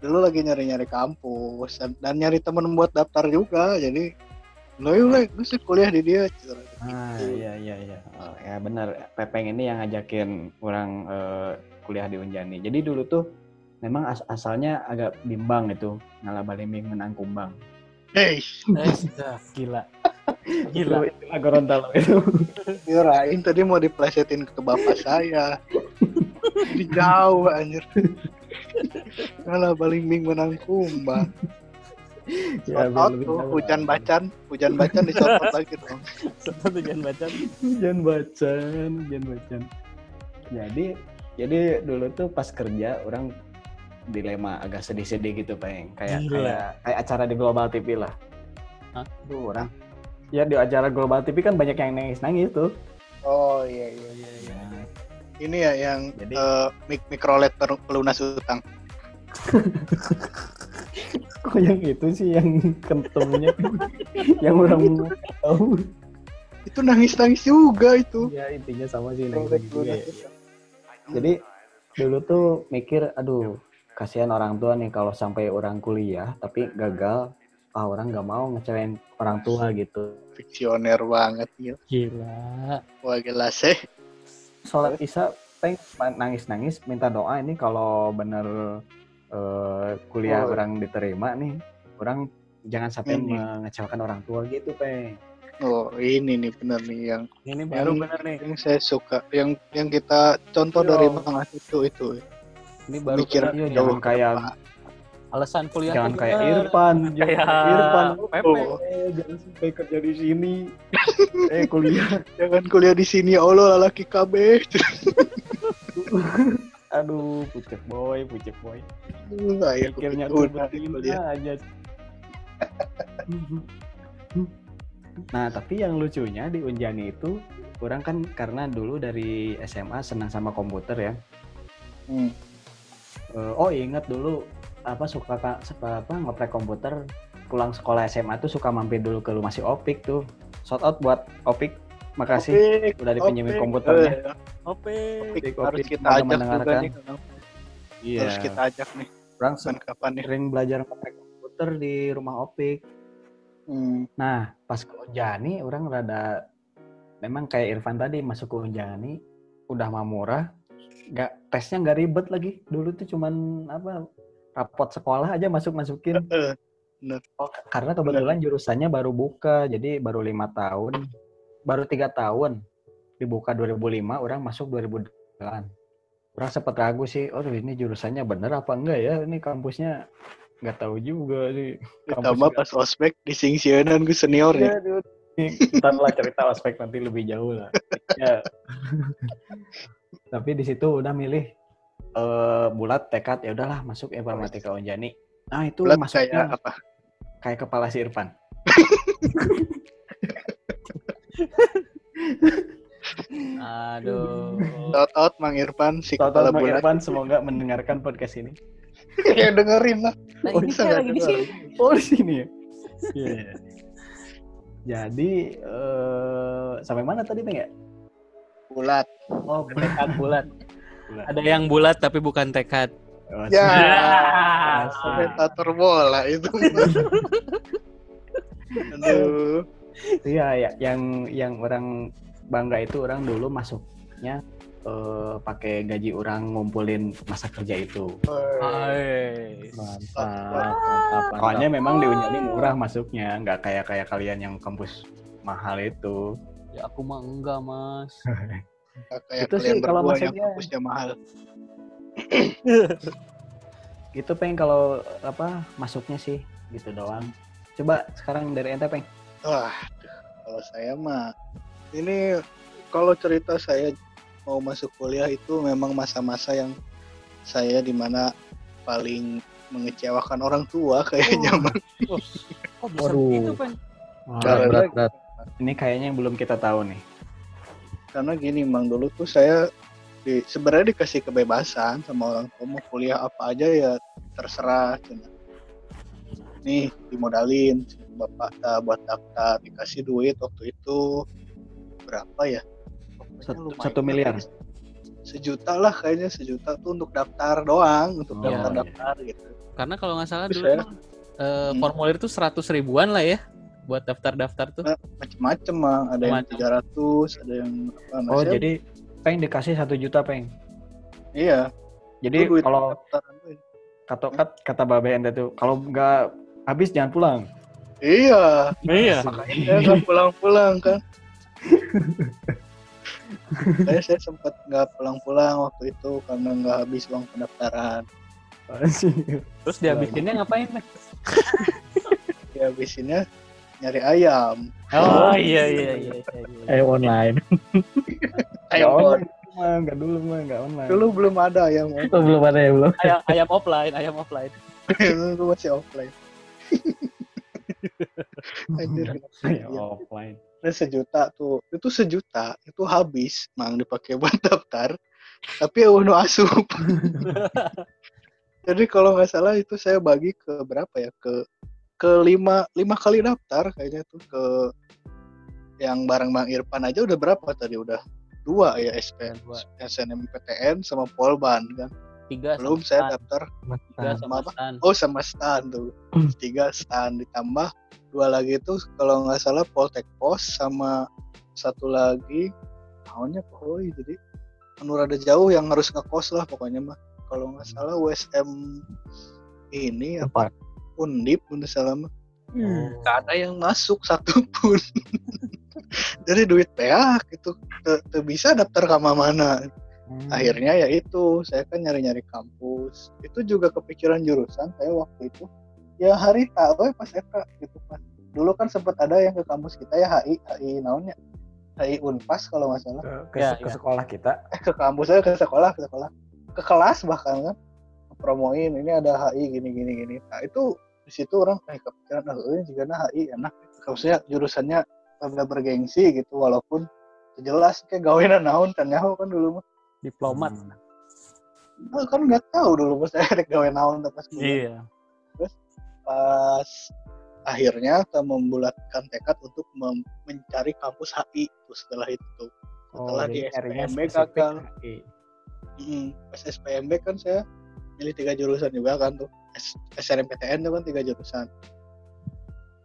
Dulu lagi nyari-nyari kampus dan, dan nyari temen buat daftar juga. Jadi lo yuk gue sih kuliah di dia. Ah iya iya iya. Oh, ya benar. Pepeng ini yang ngajakin orang eh, kuliah di Unjani. Jadi dulu tuh memang as- asalnya agak bimbang itu ngalah balimbing menang kumbang. Hei, Eh, dah, gila. Gila. Itu istilah Gorontalo itu. kirain tadi mau diplesetin ke bapak saya. Jadi jauh anjir. Malah balimbing menang kumbang. Ya, out tuh hujan bacan, hujan bacan di shout out lagi dong. Satu tujuan baca. Hujan bacan, hujan bacan. Jadi jadi dulu tuh pas kerja orang dilema agak sedih-sedih gitu peng kayak Gila. kayak kayak acara di Global TV lah. Hah? Tuh orang ya di acara Global TV kan banyak yang nangis-nangis tuh. Oh iya iya iya. iya. Ini ya yang Jadi- eh, mik mikrolet pelunas utang. Kok yang itu sih yang kentumnya yang orang mau tahu. Itu nangis-nangis juga itu. Ya intinya sama sih nangis pelunas juga. utang. Jadi dulu tuh mikir aduh kasihan orang tua nih kalau sampai orang kuliah tapi gagal ah orang nggak mau ngecewain orang tua gitu Fiksioner banget gitu. Gila. Wah gila sih. sholat isya peng nangis nangis minta doa ini kalau bener eh, kuliah Oh. orang diterima nih orang jangan sampai Ini. mengecewakan orang tua gitu peng Oh ini nih bener nih yang Ini baru Yang- bener nih. yang saya suka, yang yang kita contoh Yo. dari Bang itu itu. Ini baru Mikir bener. Iya, jauh kayak alasan kuliah. jangan kayak. Irfan jangan Kayak Irfan Pepe. Oh, jangan sampai kerja di sini eh kuliah Jangan kuliah di sini ya Allah laki KB. aduh pucek boy pucek boy Enggak ya, pikirnya tuh aja nah tapi yang lucunya di Unjani itu orang kan karena dulu dari SMA senang sama komputer ya Hmm. Eh, oh ingat dulu apa suka ka- suka apa ngoprek komputer pulang sekolah SMA tuh suka mampir dulu ke rumah si Opik tuh shout out buat Opik makasih Opik, udah dipinjemin Opik. komputernya Eh, Ope. Opik Opik, harus Opik, kita ajak juga nih. iya Harus kita ajak nih. Orang Kapan kapan nih? sering belajar ngoprek komputer di rumah Opik Hmm. Nah, pas ke Unjani, orang rada memang kayak Irfan tadi masuk ke Unjani udah mah murah, nggak tesnya nggak ribet lagi. Dulu tuh cuman apa rapot sekolah aja masuk masukin. Oh, karena kebetulan jurusannya baru buka, jadi baru lima tahun, baru tiga tahun dibuka 2005, orang masuk 2008. Orang sempat ragu sih, oh ini jurusannya bener apa enggak ya? Ini kampusnya nggak tahu juga sih. Ditambah pas ospek di singsianan gue senior ya. Ntar lah cerita aspek nanti lebih jauh lah. Ya. Tapi di situ udah milih eh bulat tekad ya udahlah masuk informatika Unjani. Nah, itu Bulat masuknya kayak apa? kayak kepala si Irfan. Aduh. Shout out Mang Irfan si kepala Bang bulat. Irfan semoga mendengarkan podcast ini. ya dengerin lah. Nah, Oh, ini nggak lagi di sini. Oh di sini ya. Iya. Jadi eh sampai mana tadi Bang ya? Bulat. Oh, tekad bulat. Bulat. Ada yang bulat tapi bukan tekad. Oh, Ya. Ah, Komentator bola itu. Aduh. Iya, ya, yang yang orang bangga itu orang dulu masuknya eh, pakai gaji orang ngumpulin masa kerja itu. Hai. Mantap, mantap, mantap. Soalnya memang di Unjani murah masuknya, nggak kayak kayak kalian yang kampus mahal itu. Ya aku mah enggak, Mas. Kayak Itu sih kalian kalau yang maksudnya- kampusnya mahal. Itu pengen kalau apa masuknya sih gitu doang. Coba sekarang dari ente peng. Wah, kalau saya mah ini kalau cerita saya mau masuk kuliah itu memang masa-masa yang saya di mana paling mengecewakan orang tua kayaknya Oh. Mang. Oh, kok bisa Waduh. begitu, Pen? Wah, Berat, Karena- berat, berat. ini kayaknya yang belum kita tahu nih. karena gini mang dulu tuh saya di, sebenarnya dikasih kebebasan sama orang tua mau kuliah apa aja ya terserah cina. nih dimodalin bapak tak buat daftar dikasih duit waktu itu berapa ya Satu- satu miliar. sejuta lah kayaknya sejuta tuh untuk daftar doang untuk Oh, daftar iya. daftar gitu Karena kalau nggak salah Terus dulu ya? eh, Hmm. formulir itu 100 ribuan lah ya buat daftar-daftar tuh. macem-macem mah ada yang Macem-macem. 300 ada yang apa nah, Oh, jadi peng dikasih satu juta peng. iya Jadi kalau tuh. kata kata, kata babe ente tuh kalau nggak habis jangan pulang. iya Iya. makanya nggak pulang-pulang kan saya saya sempat nggak pulang-pulang waktu itu karena nggak habis uang pendaftaran Terus dihabisinnya ngapain, Pen? ya habisinnya nyari ayam Oh iya iya iya. iya, iya. Eh online. Nggak ayam online mah, nggak dulu mah, nggak online. dulu belum ada ayam Itu belum ada ya belum. Ayam, ayam offline, ayam offline. dulu masih offline Anjir, Ya, iya. offline. Dan sejuta tuh. Itu sejuta itu habis mang dipakai buat daftar. Tapi ya udah asup. Jadi kalau nggak salah itu saya bagi ke berapa ya? Ke ke lima lima kali daftar kayaknya tuh. Ke yang bareng Bang Irfan aja udah berapa tadi? Udah dua ya SPN Dua. SNMPTN sama Polban kan Tiga belum sama saya daftar. Tiga sama oh sama stan tuh. Tiga stan ditambah. Dua lagi itu kalau nggak salah Poltek Pos sama satu lagi tahunnya Poi jadi menurut ada jauh yang harus ngekos lah pokoknya mah kalau nggak salah USM ini apa. Undip menurut salah mah Hmm. nggak ada yang masuk satupun. Jadi duit peak itu te- te bisa daftar ke mana Hmm. akhirnya ya itu saya kan nyari-nyari kampus. Itu juga kepikiran jurusan saya waktu itu. Ya hari tahu pas Eka gitu pas dulu kan sempat ada yang ke kampus kita ya HI HI naonnya? HI Unpas kalau nggak salah. Ke, ke, Ya, ke ya. sekolah kita. Eh ke kampus saya ke sekolah ke sekolah. Ke kelas bahkan kan. Promoin ini ada HI gini gini gini. Nah itu di situ orang kayak kepikiran ah ini juga nah HI enak. Maksudnya jurusannya agak bergengsi gitu walaupun jelas kayak gawean naon kan nyaho kan dulu mah Diplomat. Hmm. Ah, kan nggak tahu dulu pas saya rek gawe naon pas kuliah. Iya. pas akhirnya kita membulatkan tekad untuk mem- mencari kampus HI tuh setelah itu setelah Oh, di SPMB HI. Hmm, pas SPMB kan saya milih tiga jurusan juga kan tuh S- SNMPTN tuh kan tiga jurusan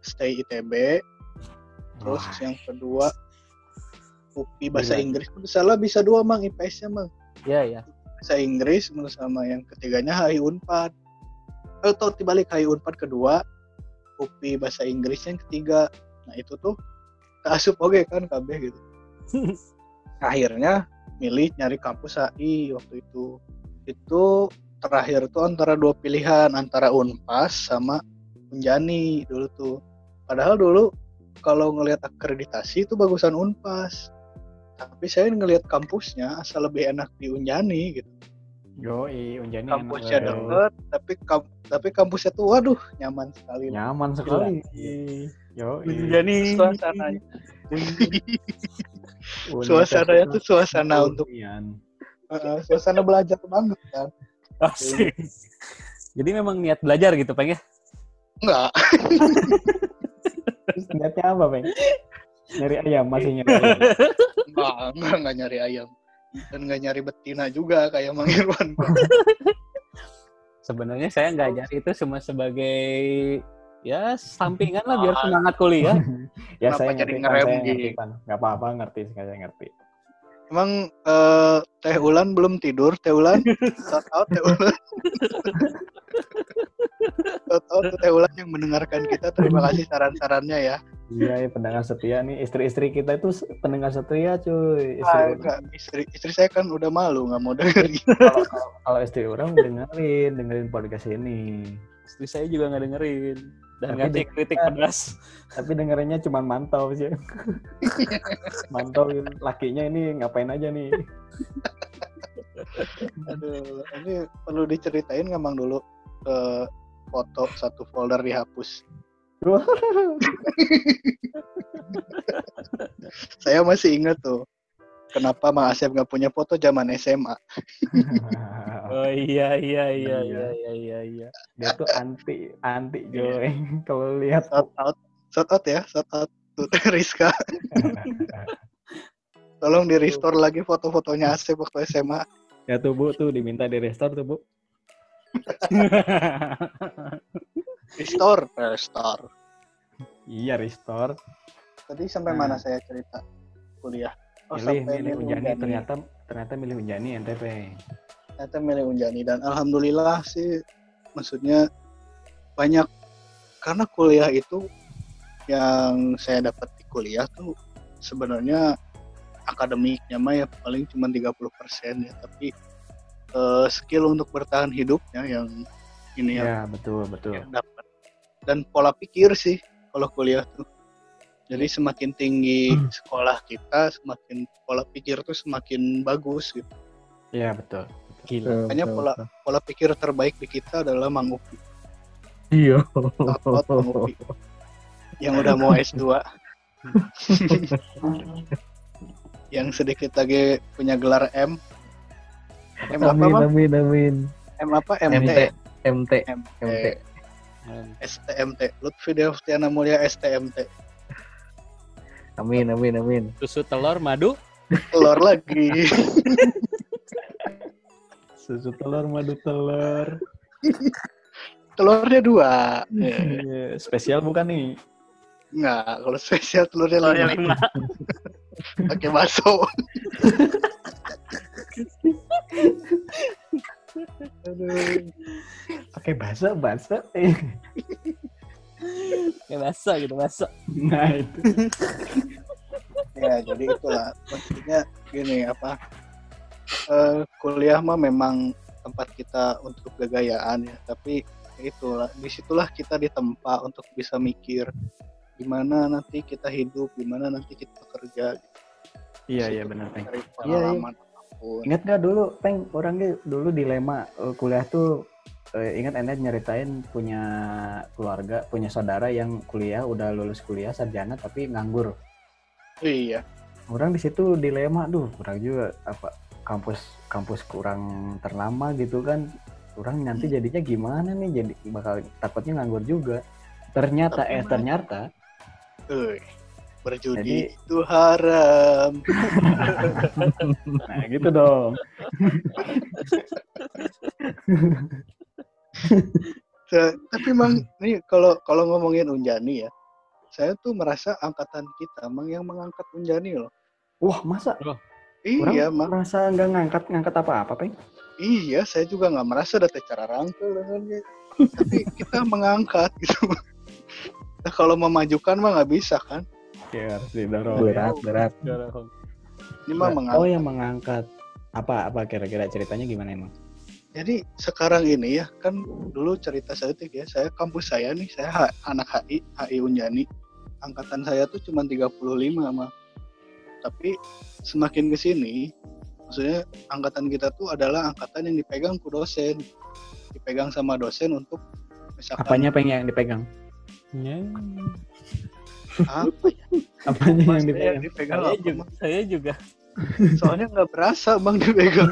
stay ITB terus Wah, yang kedua UPI bahasa Gila. Inggris menurut salah bisa dua mang IPS nya mang. Iya iya. bahasa Inggris menurut sama yang ketiganya HI Unpad. Atau dibalik HI Unpad kedua UPI bahasa Inggris yang ketiga. Nah itu tuh keasup oke kan KB gitu. Akhirnya milih nyari kampus HI waktu itu. Itu terakhir tuh antara dua pilihan antara Unpas sama Unjani dulu tuh. Padahal dulu kalau ngelihat akreditasi itu bagusan Unpas tapi saya ngelihat kampusnya asal lebih enak di Unjani gitu Yoi, Unjani kampusnya enak, deket tapi kam- tapi kampusnya tuh waduh nyaman sekali Nyaman sekali. Yoi. Unjani. suasananya suasananya tuh suasana untuk uh, suasana belajar banget kan Asik. Jadi memang niat belajar gitu, Peng ya? enggak niatnya apa, Bang? Nyari ayam, masih nyari ayam. enggak enggak, enggak nyari ayam dan enggak nyari betina juga kayak Mang Irwan Sebenarnya saya nggak nyari itu cuma sebagai ya sampingan lah biar Ah. semangat kuliah. ya Kenapa saya jadi ngerem saya ngerti, gitu? Pan. Nggak apa-apa, ngerti, saya ngerti. emang eh, Teh Ulan belum tidur Teh Ulan shout out Teh Ulan shout out Teh Ulan yang mendengarkan kita terima kasih saran-sarannya ya Iya, ya, pendengar setia nih. Istri-istri kita itu pendengar setia, cuy. Istri Ah, enggak. istri istri saya kan udah malu nggak mau denger gitu. kalau, kalau- kalau istri orang dengerin, dengerin podcast ini. Istri saya juga nggak dengerin dan Tapi ngasih dengerin. kritik pedas. Tapi dengerinnya cuma mantau sih. mantau lakinya ini ngapain aja nih. Aduh, ini perlu diceritain nggak Mang dulu eh, foto satu folder dihapus. Saya masih ingat tuh. Kenapa Mang Asep nggak punya foto zaman SMA? Oh iya iya iya Iya. iya iya iya. iya. Dia tuh anti anti Joy. Kalau lihat Shout out, shout out ya, shout out tuh Rizka. Tolong di restore lagi foto-fotonya Asep waktu SMA. ya tuh Bu tuh diminta di restore tuh Bu. Restore, restore. Iya restore. Tadi sampai Nah. mana saya cerita kuliah? Oh, milih sampai milih milih Unjani Unjani. ternyata ternyata milih Unjani NTP. ternyata milih Unjani dan alhamdulillah sih maksudnya banyak karena kuliah itu yang saya dapat di kuliah tuh sebenarnya akademiknya mah ya paling cuma 30% ya tapi eh, skill untuk bertahan hidupnya yang ini yang Iya betul betul. yang dapat dan pola pikir sih kalau kuliah tuh jadi semakin tinggi sekolah kita semakin pola pikir tuh semakin bagus gitu Iya betul. Gila. Makanya pola pola pikir terbaik di kita adalah Mang Upi. Iya. Mang Upi. Yang udah mau S2. yang sedikit lagi punya gelar M. M apa, Amin Bang? amin amin. M apa? MT. MT MT MT. MT. STMT. Lutfi Devtiana Mulia STMT. Amin amin amin. Susu telur madu. Telur lagi. Susu telur madu telur. Telurnya dua. Ya. Iya, spesial bukan nih? Enggak, kalau spesial telurnya Telurnya lima. lima. Pakai bakso. Aduh. Pakai bahasa bahasa. Eh. Kayak basah gitu basah. Nah itu. ya jadi itulah maksudnya gini apa eh, kuliah mah memang tempat kita untuk kegayaan ya tapi ya itulah di situlah kita ditempa untuk bisa mikir gimana nanti kita hidup gimana nanti kita kerja Iya iya benar Iya, iya. Apa pun Ingat gak dulu Peng orangnya dulu dilema eh, kuliah tuh eh, ingat Enet nyeritain punya keluarga punya saudara yang kuliah udah lulus kuliah sarjana tapi nganggur. iya Orang di situ dilema, duh, kurang juga apa kampus kampus kurang ternama gitu kan. Orang nanti jadinya gimana nih? Jadi bakal takutnya nganggur juga. Ternyata Tapi eh ternyata Euy, berjudi Jadi- itu haram nah gitu dong. Se- tapi emang nih kalau kalau ngomongin Unjani ya saya tuh merasa angkatan kita emang yang mengangkat Unjani loh Wah, masa iya orang Mang. merasa nggak ngangkat ngangkat apa-apa, Peng? Iya, saya juga nggak merasa ada cara dengannya. Tapi kita mengangkat gitu. Nah, kalau memajukan mah nggak bisa kan? Ya, harus didorong. Berat berat. Ini mah Oh, yang mengangkat. Apa apa kira-kira ceritanya gimana emang? Jadi sekarang ini ya kan dulu cerita saya tuh ya, saya kampus saya nih, saya ha- anak HI, HI Unjani. Angkatan saya tuh cuma 35 mah. tapi semakin ke sini maksudnya angkatan kita tuh adalah angkatan yang dipegang ku dosen dipegang sama dosen untuk misalkan Apanya pengen yang dipegang? Ya, apa ya Apanya yang dipegang? dipegang saya apa, juga, saya juga. soalnya nggak berasa bang dipegang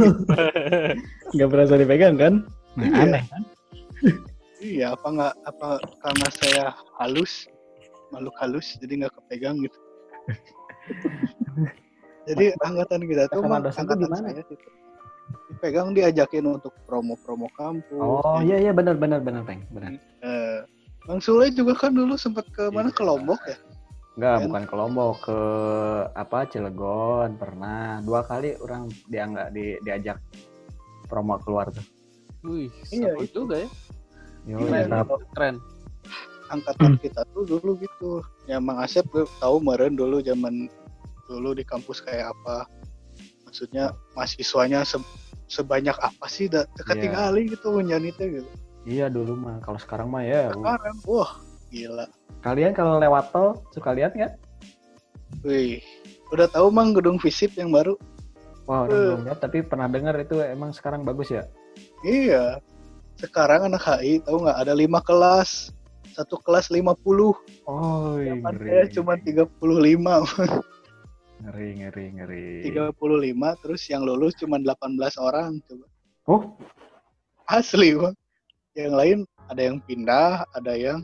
Nggak berasa dipegang kan? Nah, Iya. aneh kan? iya apa nggak apa karena saya halus makhluk halus jadi nggak kepegang gitu jadi angkatan kita tuh Sama mah angkatan gimana? saya gitu. dipegang diajakin untuk promo-promo kampus Oh kayak iya iya benar benar benar peng benar. Eh, Bang Sule juga kan dulu sempat ke mana ke Lombok ya? Enggak Kan? bukan ke Lombok ke apa Cilegon pernah dua kali orang dia nggak di, diajak promo keluar tuh. Wih, Iya, iya, juga ya. Yo, Gimana? iya. Mantap. Keren. Angkatan kita tuh dulu gitu. Ya Mang Asep tahu meren dulu zaman dulu di kampus kayak apa. Maksudnya mahasiswanya se- sebanyak apa sih? Da, ketinggali gitu nyanyi gitu. Iya dulu mah kalau sekarang mah ya. Sekarang, wah gila. Kalian kalau lewat tol suka lihat nggak? Wih, udah tahu Mang gedung visip yang baru? Wah, orang Eh. belum lihat tapi pernah dengar itu emang sekarang bagus ya. Iya. Sekarang anak HI tahu nggak ada lima kelas. Satu kelas 50. Oh, Zaman ngeri. saya cuma 35. ngeri ngeri ngeri. 35 terus yang lulus cuma 18 orang coba. Oh, Asli, Bang. Yang lain ada yang pindah, ada yang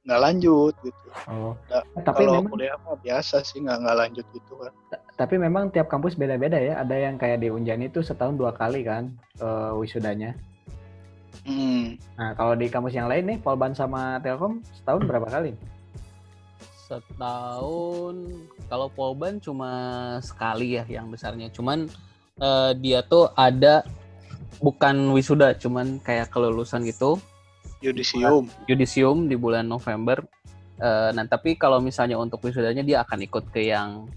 nggak lanjut gitu. oh. Eh, tapi Kalau memang kuliah mah biasa sih nggak nggak lanjut gitu kan. tapi memang tiap kampus beda-beda ya. Ada yang kayak di Unjani itu setahun dua kali kan eh, wisudanya. Hmm. Nah, kalau di kampus yang lain nih, Polban sama Telkom setahun berapa kali? Setahun kalau Polban cuma sekali ya yang besarnya. Cuman eh, dia tuh ada bukan wisuda, cuman kayak kelulusan gitu, Yudisium. yudisium di bulan November. Eh, nah, tapi kalau misalnya untuk wisudanya dia akan ikut ke yang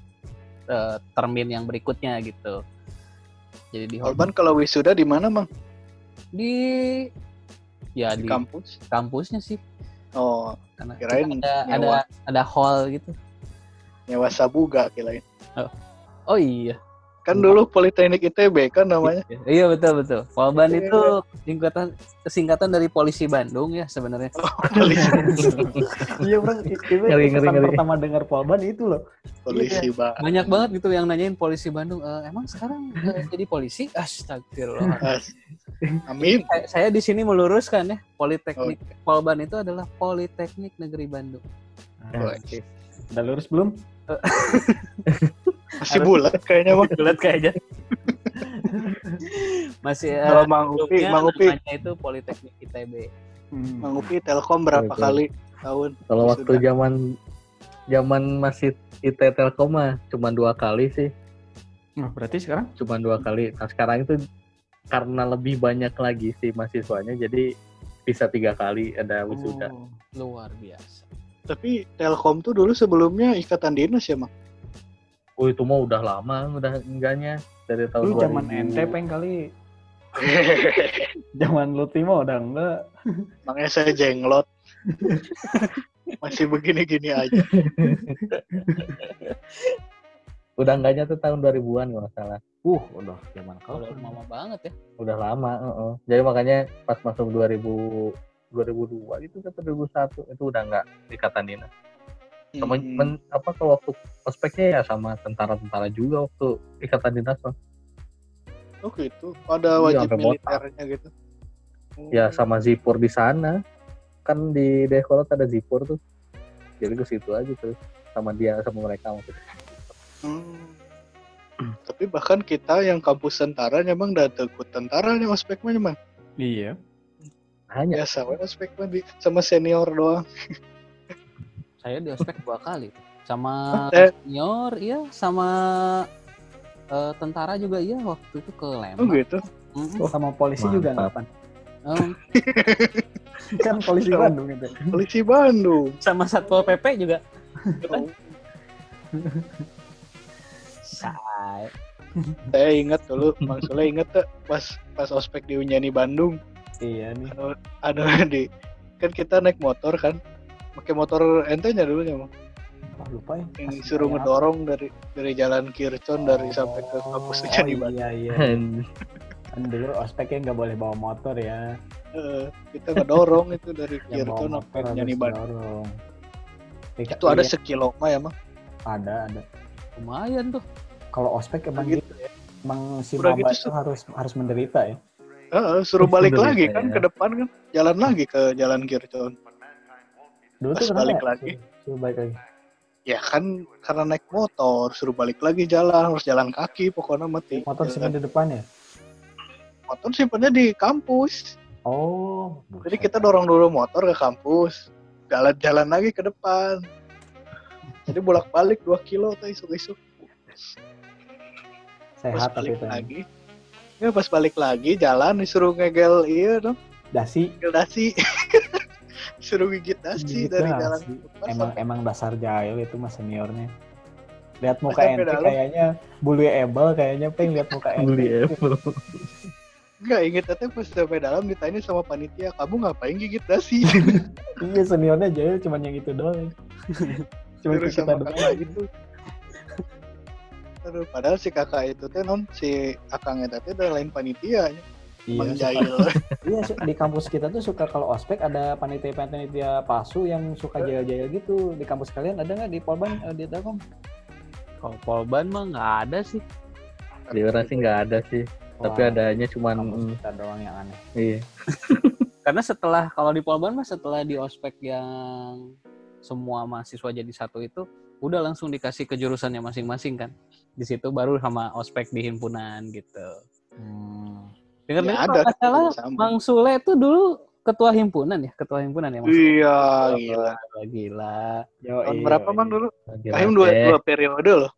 eh, termin yang berikutnya gitu. Jadi di Korban kalau wisuda di mana, Mang? di ya Di di kampus. kampusnya sih Oh, karena Kirain ada ada nyewa. ada hall gitu. nyewa sabuga kirain. Oh iya. Kan dulu Politeknik ITB kan namanya. Iya betul betul. Polban Iya. itu singkatan singkatan dari polisi Bandung ya sebenarnya. Polisi, Iya, Bang. Itu Ngeri, ngeri, ngeri. pertama dengar Polban itu loh. polisi, Bang. Banyak banget gitu yang nanyain polisi Bandung. "Eh, emang sekarang eh, jadi polisi? Astagfirullah. As- Amin. saya, saya di sini meluruskan ya, Politeknik Polban itu adalah Politeknik Negeri Bandung. Nah, oke. Udah lurus belum? Masih bulat kayaknya, Bang. Bulat kayaknya. Masih eh, Kalau Mang Upi, Mang Upi, itu Politeknik ITB. Hmm. Mang Upi Telkom berapa Oke. kali tahun? Kalau waktu zaman zaman masih IT Telkom mah cuma dua kali sih, Nah, berarti sekarang cuma dua kali. Nah sekarang itu karena lebih banyak lagi sih mahasiswanya, jadi bisa tiga kali ada wisuda. Oh, luar biasa. Tapi Telkom tuh dulu sebelumnya ikatan dinas ya, Mang? Oh itu mah udah lama, udah enggaknya dari tahun lu zaman 2000. NT peng kali. Zaman Lutfi mah udah enggak. Makanya saya jenglot. Masih begini-gini aja. Udah enggaknya tuh tahun 2000-an kalau nggak salah. Uh, udah zaman Kalau kau. mama banget ya. Udah lama, heeh. Jadi makanya pas masuk 2000 2002 gitu atau 2001 itu udah enggak ikatan dinas. Sama Hmm. men- apa kalau waktu ospeknya ya sama tentara-tentara juga waktu ikatan dinas mah. Oh gitu. Ada Iya, wajib botak. militernya gitu. Ya sama Zipur di sana. Kan di Dekolot ada Zipur tuh. Jadi ke situ aja terus sama dia sama mereka maksudnya. Hmm. Tapi bahkan kita yang kampus tentara emang udah tekut tentara nih ospeknya emang. Iya. Hanya Biasa we ospek mah di- sama senior doang. Saya di ospek dua kali. Sama Eh. senior, iya, sama eh, tentara juga iya waktu itu ke Oh Lembang. gitu. Mm-mm. sama polisi juga enggak Mantap. Pan? Em, Kan polisi Bandung itu. Polisi Bandung. sama satpol pp juga. Oh, Say. saya ingat dulu, Bang Sule inget tuh pas pas ospek di Unyani Bandung. Iya nih. Anu di kan kita naik motor kan. Pakai motor ente nya dulu ya, Bang. Wah, lupa ya. yang Kasih suruh kayak ngedorong dari dari jalan Kircon dari apa? sampai ke kampusnya Oh, di Bandung. Iya, iya. Kan dulu ospeknya nggak boleh bawa motor ya. Eh, kita ngedorong itu dari Kircon sampai. Iya, Itu ada sekilo mah ya mah. ada, ada. Lumayan tuh. Kalau ospek emang Gitu gitu ya. Emang si Udah maba gitu, itu harus harus menderita ya. Heeh, suruh balik menderita lagi kan ya. ke depan kan. Jalan lagi ke jalan Kircon. Dulu Pas tuh balik ya? lagi. Suruh, balik lagi. Ya kan karena naik motor suruh balik lagi jalan harus jalan kaki pokoknya mati. Motor Jalan- simpen di depan ya? motor simpannya di kampus. Oh. Jadi kita dorong dulu motor ke kampus, jalan-jalan lagi ke depan. Jadi bolak-balik 2 kilo tuh isuk-isuk. Pas sehat tapi balik itu. lagi. Ya pas balik lagi jalan disuruh ngegel iya dong, Dasi. ngegel dasi. Suruh gigit dasi Gigit dari depan Emang emang dasar jahil itu mas seniornya. Lihat muka ente dalam. kayaknya bulu ebel kayaknya pengen lihat muka ente. Beli Apple. Enggak inget tapi pas sampai dalam ditanya sama panitia, kamu ngapain gigit dasi? Iya seniornya jahil cuman yang itu doang. Cuma kita sama doang. kakak itu. Aduh, padahal si kakak itu teh non si akangnya teh udah lain panitia Iya, iya su- di kampus kita tuh suka kalau ospek ada panitia-panitia palsu yang suka jahil-jahil gitu. Di kampus kalian ada nggak di Polban eh, di Telkom? Kalau Polban mah nggak ada sih. Di orang sih nggak ada sih. Tapi Wah, adanya cuman kampus mm, kita doang yang aneh. iya. Karena setelah kalau di Polban mah setelah di ospek yang semua mahasiswa jadi satu itu udah langsung dikasih ke jurusannya masing-masing kan. Di situ baru sama ospek di himpunan gitu. Hmm. Dengar Ya, ada kalau nggak salah sama. Bang Sule tuh dulu ketua himpunan ya, ketua himpunan ya Mas. Iya, gila. Wah, Gila. Yo, Tahun iya, berapa iya. mang dulu? Lagi Kahim dua, rame. dua periode loh.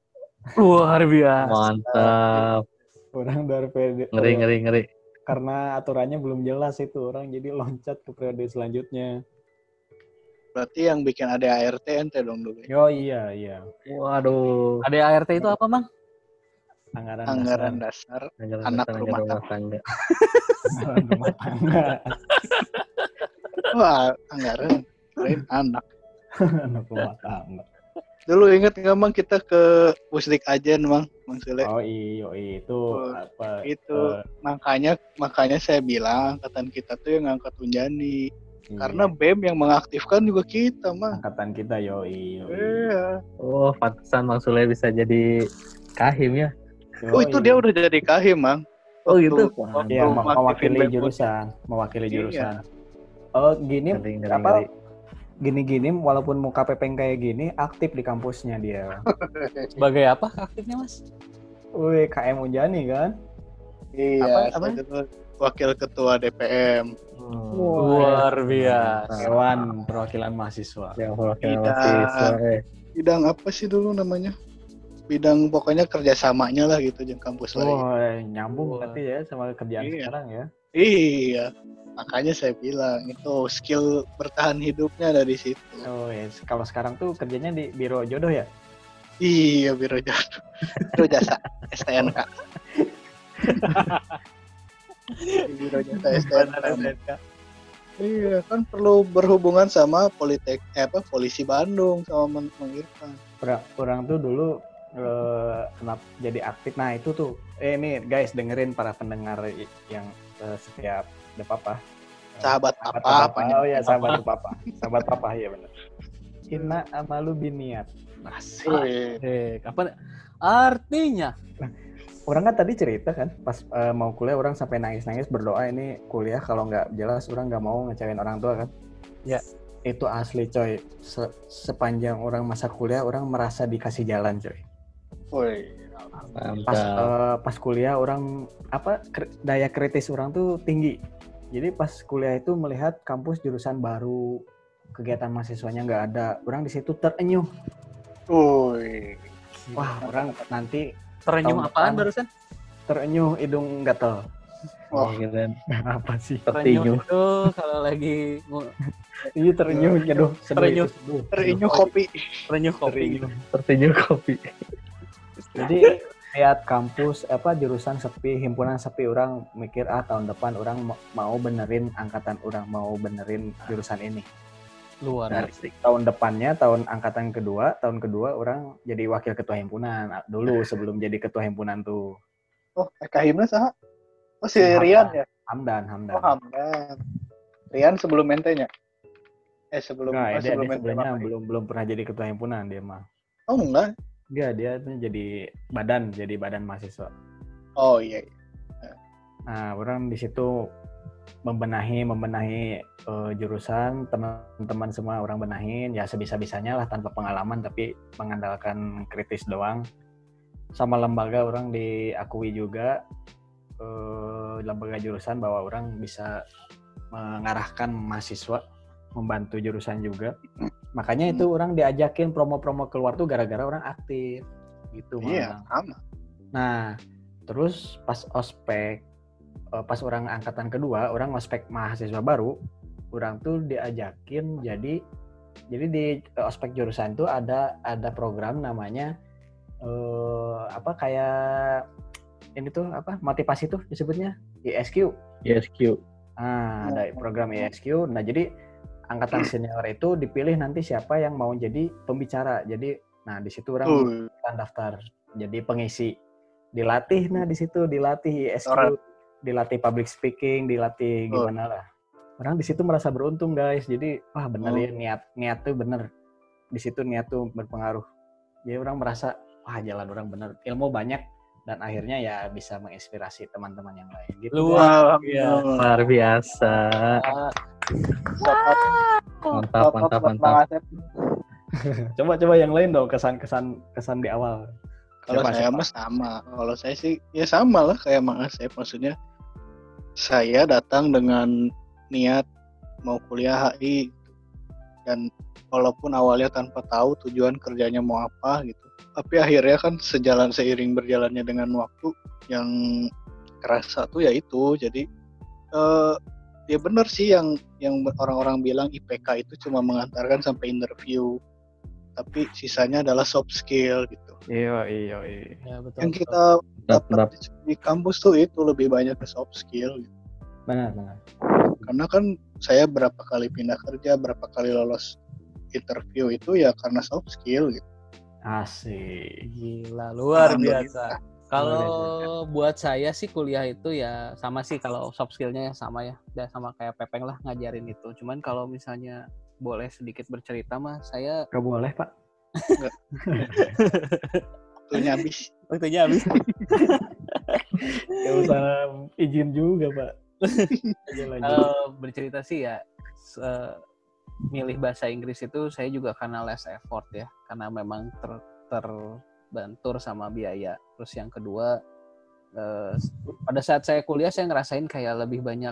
Luar biasa. Mantap. Orang dari periode Ngeri ngeri ngeri. karena aturannya belum jelas itu orang jadi loncat ke periode selanjutnya. Berarti yang bikin ada ART ente dong dulu. Yo iya iya. Waduh. Ada ART itu apa, Mang? Anggaran, Anggaran dasar. dasar. Anggaran Anak dasar rumah anggaran tangga. Anggaran rumah tangga. Wah, anggaran. Kirain anak. Anak rumah tangga. Dulu inget nggak mang kita ke Pusdik Ajen mang, Mang Sule. Oh iya itu Oh, apa? itu eh, makanya makanya saya bilang angkatan kita tuh yang ngangkat Unjani. iya, Karena BEM yang mengaktifkan juga kita mang. angkatan kita yo iya. Iya. Oh, pantesan Mang Sule bisa jadi kahim ya. Oh itu dia udah jadi kahim mang. Oh, Waktu- gitu? Iya, mengaktifin mewakili jurusan, mewakili Iya. jurusan. Oh gini Ngeri, ngeri, apa? Gini-gini walaupun muka pepeng kayak gini aktif di kampusnya dia. Sebagai apa aktifnya, Mas? Wih, KM Unjani kan? Iya, Apa- apa? wakil ketua DPM. Luar biasa. Dewan Perwakilan Mahasiswa. Yang perwakilan Tidak. mahasiswa. eh. Bidang apa sih dulu namanya? Bidang pokoknya kerjasamanya lah gitu jeung kampus lain. Wah, nyambung Wah. berarti ya sama kerjaan Iya. sekarang ya. Iya, makanya saya bilang itu skill bertahan hidupnya dari situ. Oh ya, kalau sekarang tuh kerjanya di biro jodoh ya? Iya, biro jasa, biro jasa STNK. Biro jasa STNK. Iya, kan perlu berhubungan sama politek, eh, apa polisi Bandung sama Mang Irfan. Orang tuh dulu eh, kenapa jadi aktif. Nah itu tuh, eh ini guys dengerin para pendengar yang eh, setiap ada papa. Sahabat Sahabat apa? papa. apanya? Oh iya sahabat papa. Sahabat papa iya benar. Inna amalu biniat. Asik. Wih, Eh, apa artinya? Orang kan tadi cerita kan, pas eh, mau kuliah orang sampai nangis-nangis berdoa ini kuliah kalau nggak jelas orang nggak mau ngecewain orang tua kan. Ya. Itu asli coy. Se- sepanjang orang masa kuliah orang merasa dikasih jalan coy. Pas eh, pas kuliah orang apa daya kritis orang tuh tinggi. Jadi pas kuliah itu melihat kampus jurusan baru kegiatan mahasiswanya nggak ada, orang di situ terenyuh. Wih. Wah, orang nanti Terenyuh apaan depan. barusan? terenyuh hidung gatel. Wah. Keren. Apa sih? Tertinyu. itu kalau lagi Iya terenyuh, nyeduh, Terenyuh. Terenyuh kopi. terenyuh kopi. Terenyuh. Kopi. Jadi lihat kampus apa jurusan sepi, himpunan sepi orang mikir ah tahun depan orang ma- mau benerin angkatan orang mau benerin jurusan ini. luar Nah, tahun depannya tahun angkatan kedua tahun kedua orang jadi wakil ketua himpunan Nah, dulu sebelum jadi ketua himpunan tuh Oh, Eka Himna sah? Oh, si Hamdan. Rian ya? Hamdan Hamdan Oh, Hamdan. Rian sebelum mentenya? Eh, sebelum, Enggak, oh, dia, sebelum dia sebelumnya belum belum pernah jadi ketua himpunan dia mah Oh, enggak. Enggak, dia jadi badan jadi badan mahasiswa Oh, iya. iya. Nah, orang di situ membenahi membenahi eh, jurusan teman-teman semua orang benahin ya sebisa-bisanya lah tanpa pengalaman tapi mengandalkan kritis doang. Sama lembaga orang diakui juga eh, lembaga jurusan bahwa orang bisa mengarahkan mahasiswa membantu jurusan juga. Makanya itu orang diajakin promo-promo keluar tuh gara-gara orang aktif gitu Iya, malah. sama. Nah, terus pas ospek, eh, pas orang angkatan kedua, orang ospek mahasiswa baru, orang tuh diajakin jadi, jadi di eh, ospek jurusan tuh ada ada program namanya eh apa kayak ini tuh apa motivasi tuh disebutnya ISQ. ISQ. Ah, ada program ISQ. Nah, jadi angkatan senior itu dipilih nanti siapa yang mau jadi pembicara. Jadi, nah di situ orang Uh, kan daftar jadi pengisi dilatih nah di situ dilatih ISQ Orang. dilatih public speaking dilatih gimana lah orang di situ merasa beruntung guys jadi wah bener Oh. ya niat niat tuh bener di situ niat tuh berpengaruh jadi orang merasa wah jalan orang bener ilmu banyak dan akhirnya ya bisa menginspirasi teman-teman yang lain gitu Luar. Iya. Luar biasa. Mantap, Top, mantap, mantap. Bang Asep. coba coba yang lain dong kesan kesan kesan di awal Kalau saya siapa? mah sama. Kalau saya sih ya sama lah kayak Mang Asep. Maksudnya saya datang dengan niat mau kuliah HI dan walaupun awalnya tanpa tahu tujuan kerjanya mau apa gitu. Tapi akhirnya kan sejalan seiring berjalannya dengan waktu yang kerasa tuh ya itu. Jadi eh ya benar sih yang yang orang-orang bilang IPK itu cuma mengantarkan sampai interview. Tapi sisanya adalah soft skill gitu iya iya iya Ya, betul. yang betul. kita Mantap, dapat di, di kampus tuh itu lebih banyak ke soft skill gitu. benar benar karena kan saya berapa kali pindah kerja berapa kali lolos interview itu ya karena soft skill gitu asik Gila, luar biasa. Kalau buat saya sih kuliah itu ya sama sih kalau soft skillnya ya sama ya, udah sama kayak Pepeng lah ngajarin itu. Cuman kalau misalnya boleh sedikit bercerita mah, saya Gak boleh pak waktunya habis waktunya habis. Gak usah izin juga pak. Lanjut. Kalau bercerita sih ya se- milih bahasa Inggris itu saya juga karena less effort ya, karena memang ter terbantur sama biaya. Terus yang kedua eh, pada saat saya kuliah saya ngerasain kayak lebih banyak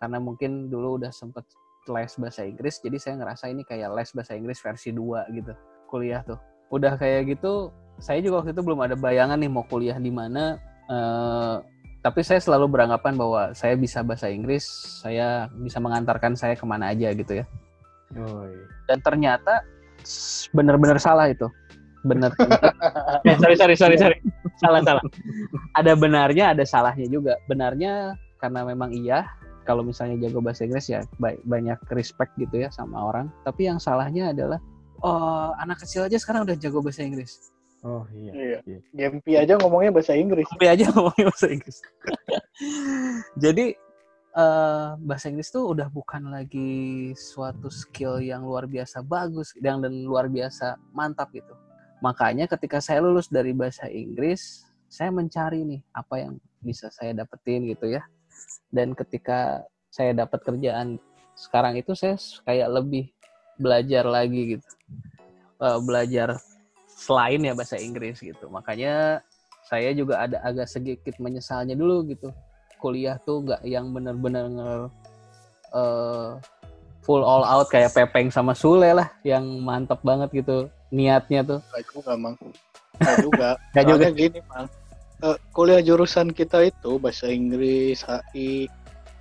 karena mungkin dulu udah sempet les bahasa Inggris, jadi saya ngerasa ini kayak les bahasa Inggris versi 2 gitu kuliah tuh. Udah kayak gitu, saya juga waktu itu belum ada bayangan nih mau kuliah di mana. eh, tapi saya selalu beranggapan bahwa saya bisa bahasa Inggris, saya bisa mengantarkan saya ke mana aja gitu ya. Dan ternyata benar-benar salah itu. Benar. eh, sorry sorry sorry sorry. Salah salah. Ada benarnya, ada salahnya juga. Benarnya karena memang iya. Kalau misalnya jago bahasa Inggris ya ba- banyak respect gitu ya sama orang. Tapi yang salahnya adalah oh anak kecil aja sekarang udah jago bahasa Inggris. Oh iya. iya Iya. Gempi aja ngomongnya bahasa Inggris Sampai aja ngomongin bahasa Inggris. Jadi eh, bahasa Inggris tuh udah bukan lagi suatu skill yang luar biasa bagus yang dan luar biasa mantap gitu. Makanya ketika saya lulus dari bahasa Inggris, saya mencari nih apa yang bisa saya dapetin gitu ya. Dan ketika saya dapat kerjaan sekarang itu saya kayak lebih belajar lagi gitu. Eh, belajar selain ya bahasa Inggris gitu. Makanya saya juga ada agak sedikit menyesalnya dulu gitu. Kuliah tuh nggak yang bener-bener eh, full all out kayak Pepeng sama Sule lah yang mantep banget gitu niatnya tuh. Gak juga mang. Gak juga. Nggak juga. Gini mang. Eh, kuliah jurusan kita itu bahasa Inggris HI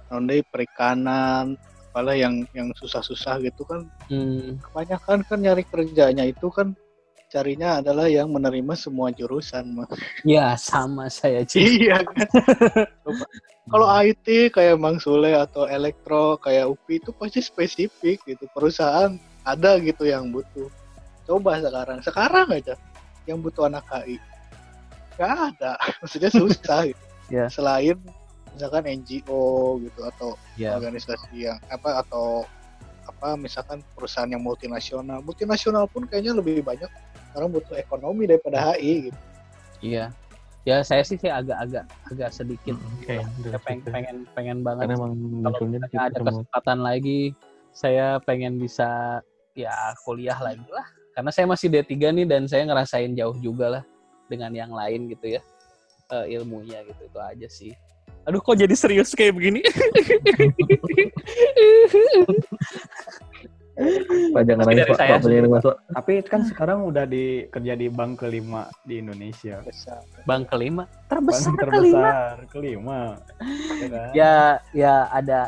Nondai perikanan apalah yang yang susah-susah gitu kan. Hmm, kebanyakan kan nyari kerjanya itu kan carinya adalah yang menerima semua jurusan mah. Ya sama saya Ci. iya kan. Kalau IT kayak Mang Sule atau elektro kayak UPI itu pasti spesifik gitu. Perusahaan ada gitu yang butuh. Coba sekarang, sekarang aja yang butuh anak HI. Gak ada, maksudnya susah gitu. Ya. Selain misalkan NGO gitu atau Ya. organisasi yang apa atau apa misalkan perusahaan yang multinasional. Multinasional pun kayaknya lebih banyak orang butuh ekonomi daripada HI gitu. Iya. Ya saya sih sih agak-agak agak sedikit. Oke, saya pengen pengen pengen banget kalau kita ada mau kesempatan lagi saya pengen bisa ya kuliah lagi lah. Karena saya masih D3 nih dan saya ngerasain jauh juga lah dengan yang lain gitu ya. Eh, ilmunya gitu itu aja sih. Aduh kok jadi serius kayak begini Pak jangan Tapi nangis dari Pak, saya Pak. Tapi kan sekarang udah di kerja di bank kelima di Indonesia. Besar. bang kelima Bank terbesar, kelima terbesar kelima. Ya kan? ya ya ada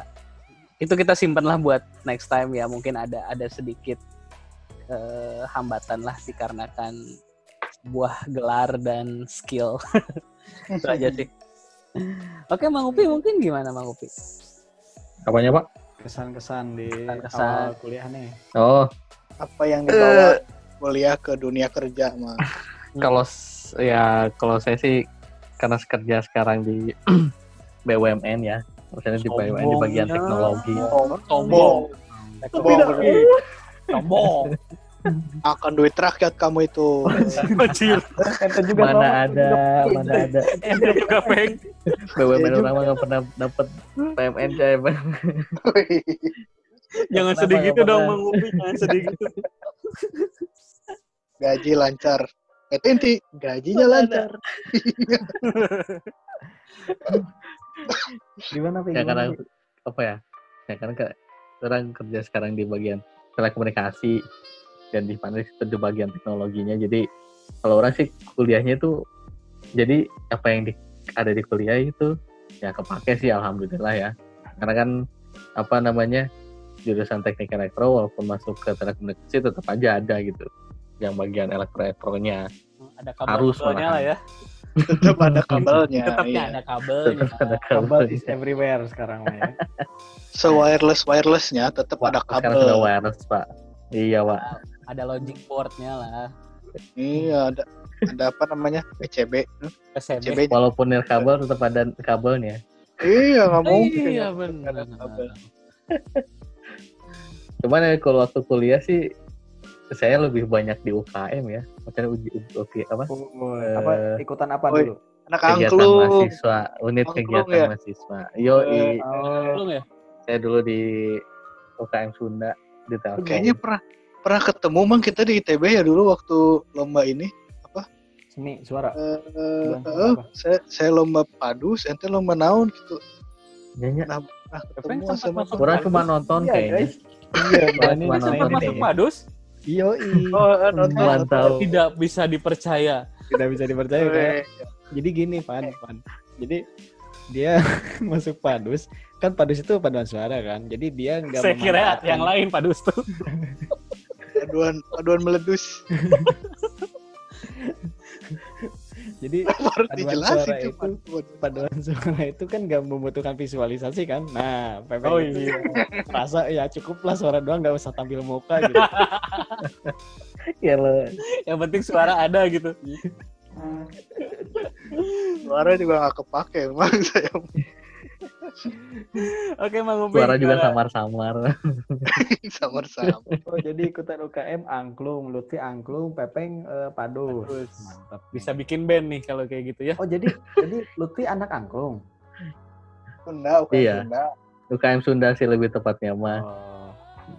itu kita simpan lah buat next time ya mungkin ada ada sedikit eh, hambatan lah dikarenakan buah gelar dan skill itu aja sih oke Mang Upi mungkin gimana Mang Upi Apanya Pak? Kesan-kesan di Kesan-kesan. awal kuliah nih. Oh, Apa yang dibawa kuliah ke dunia kerja mah? kalau ya kalau saya sih karena kerja sekarang di BUMN ya, maksudnya di BUMN di bagian Sombongnya. teknologi. Sombong. sombong sombong Akan duit rakyat kamu itu. kecil Ente juga Mana sama. ada, mana ada. ente juga peng BUMN orang mah nggak pernah dapat PMN coy. jangan sedih gitu dong pernah? Mang Upi jangan sedih gitu Gaji lancar. Itu inti gajinya lancar. Gimana Pi? Ya karena apa ya? Ya karena orang kerja sekarang di bagian telekomunikasi dan di Panis itu di bagian teknologinya. Jadi kalau orang sih kuliahnya itu jadi apa yang di, ada di kuliah itu ya kepake sih alhamdulillah ya. Karena kan apa namanya jurusan teknik elektro walaupun masuk ke telekomunikasi tetap aja ada gitu yang bagian elektro elektronya ada kabel Harus lah ya Tetap ada kabelnya. tetapnya iya. ada kabelnya tetap ada Kabel kabel is everywhere sekarang ya. Se-wireless wirelessnya tetap Wah, ada sekarang sudah kabel. wireless pak iya pak ada logic boardnya lah Iya, ada ada apa namanya? PCB. PCB PCB. walaupun nirkabel tetap ada kabelnya Iya, nggak mungkin. iya benar kabel. cuman ya kalau waktu kuliah sih saya lebih banyak di UKM ya maksudnya uji, uji, apa Oh, Eh, apa ikutan apa Oi. dulu? Anak kegiatan angklung. mahasiswa unit Angklung kegiatan ya? mahasiswa yo Eh, Oh, belum ya saya dulu di UKM Sunda di Telkom Kayaknya pernah pernah ketemu mang kita di ITB ya dulu waktu lomba ini. seni suara. Eh, Lomba eh, apa? saya saya lomba padus, ente lomba naon gitu. Nyanyi. Nah, pernah ketemu sama orang Padus. cuma nonton Iya, kayaknya. Iya, ini cuma nonton masuk padus Iya, Oh, eh, nonton. Tidak bisa dipercaya tidak bisa dipercaya kan? Eh, Jadi gini, Pan, Pan. Jadi dia masuk padus, kan padus itu paduan suara kan. Jadi dia nggak saya kira yang lain padus tuh Paduan paduan meledus. Jadi Paduan dijelasin suara itu- paduan. paduan suara itu kan nggak membutuhkan visualisasi kan. Nah, Pepe Oh, iya. rasa ya cukuplah suara doang nggak usah tampil muka gitu. ya lo yang penting suara ada gitu Suara juga nggak kepake emang saya. oke Mang Upi suara juga samar-samar Sama-sama. Oh, jadi ikutan UKM angklung, Lutfi angklung, Pepeng eh, padus. Padus. Mantap. bisa bikin band nih kalau kayak gitu ya Oh, jadi jadi Lutfi anak angklung. Sunda, bukan Iya. Sunda. UKM Sunda sih lebih tepatnya mah Oh.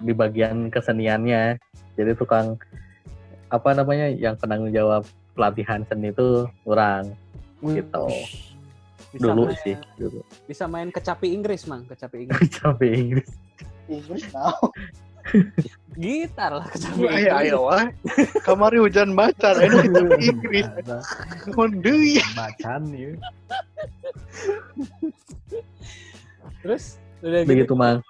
di bagian keseniannya jadi tukang apa namanya yang penanggung jawab pelatihan seni itu orang gitu bisa dulu main, sih dulu bisa main kecapi Inggris mang kecapi Inggris sampai Inggris Inggris now. gitar lah kecapi Ayo ayo wah. Kamari hujan macan, ini kita Inggris. Deui. Bacan ya. terus udah gitu begitu mang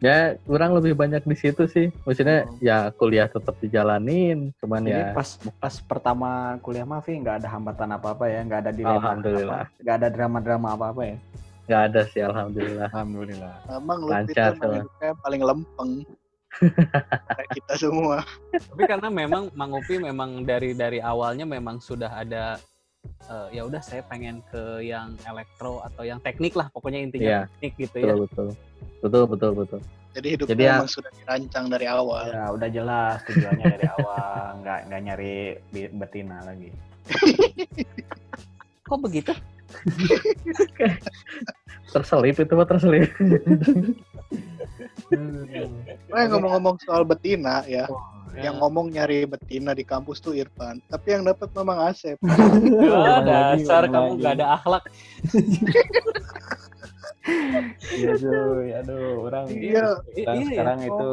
Ya kurang lebih banyak di situ sih. Maksudnya Oh. ya kuliah tetap dijalanin, cuman Jadi ya pas pas pertama kuliah mah Vi nggak ada hambatan apa-apa ya, nggak ada dilema Alhamdulillah. apa, nggak ada drama-drama apa-apa ya. nggak ada sih alhamdulillah. Alhamdulillah. Emang lu Lancar, hidupnya paling lempeng. Kayak kita semua. Tapi karena memang Mang Upi memang dari dari awalnya memang sudah ada eh, ya udah saya pengen ke yang elektro atau yang teknik lah pokoknya intinya Iya. teknik gitu ya. Betul betul. Betul betul betul. Jadi hidupnya Jadi ya- sudah dirancang dari awal. Ya udah jelas tujuannya dari awal, nggak nggak nyari betina lagi. Kok begitu? Terselip itu mah terselip. Eh ngomong-ngomong soal betina ya, Ya. yang ngomong nyari betina di kampus tuh Irfan, tapi yang dapat memang Asep. Lagi, dasar kamu lagi. nggak ada akhlak. Iya cuy, aduh orang Iya. sekarang, Iya, sekarang ya. itu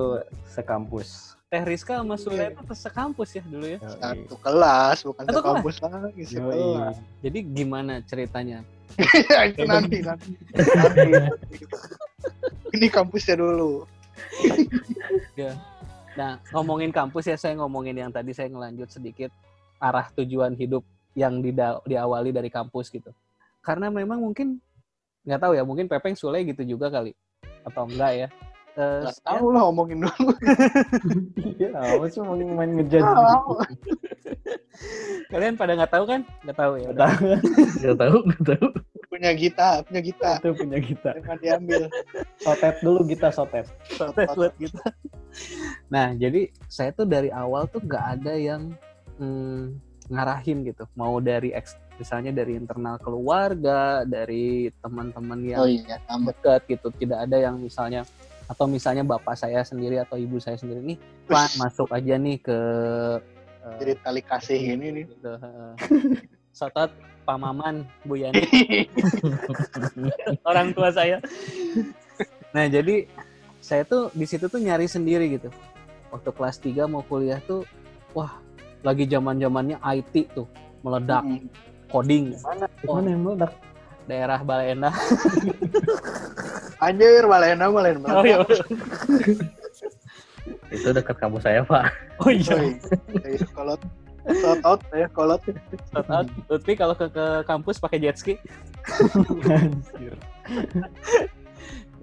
sekampus. Teh Rizka sama Sule itu sekampus ya dulu ya. Satu kelas, bukan Satu satu kampus lagi, sekelas. Jadi gimana ceritanya? Ya, itu nanti, nanti. Nanti, nanti. Ini kampusnya dulu. Nah, ngomongin kampus ya, saya ngomongin yang tadi saya ngelanjut sedikit arah tujuan hidup yang dida- diawali dari kampus gitu. Karena memang mungkin nggak tahu ya, mungkin Pepeng Sule gitu juga kali atau enggak ya. Eh, Gak tahu lah ngomongin dulu. Iya, apa sih mau main ngejudge? Tahu. kalian pada nggak tahu kan? Nggak tahu ya. Nggak tahu nggak tahu. Punya Gita, punya Gita. itu punya kita. Jangan diambil. Sotet dulu kita sotet. Sotet buat gitu. Nah, jadi saya tuh dari awal tuh nggak ada yang mm, ngarahin gitu. Mau dari eks, misalnya dari internal keluarga, dari teman-teman yang Oh iya, dekat gitu. Tidak ada yang misalnya atau misalnya bapak saya sendiri atau ibu saya sendiri nih, Pak masuk aja nih ke eh, Jadi tali kasih ini nih. gitu. heeh. Sotot Pak Maman, Bu Yani, orang tua saya. Nah, jadi saya tuh di situ tuh nyari sendiri gitu. Waktu kelas 3 mau kuliah tuh wah, lagi zaman-zamannya IT tuh meledak Mm. coding Mana? Mana yang meledak? daerah Baleendah. Anjir, Malena, Malena. Oh iya. Itu dekat kampus saya pak. Oh iya. Oi, eh, kolot. Shout out ya, kolot. Shout out. Lutfi kalau ke, ke kampus pakai jet ski. Anjir.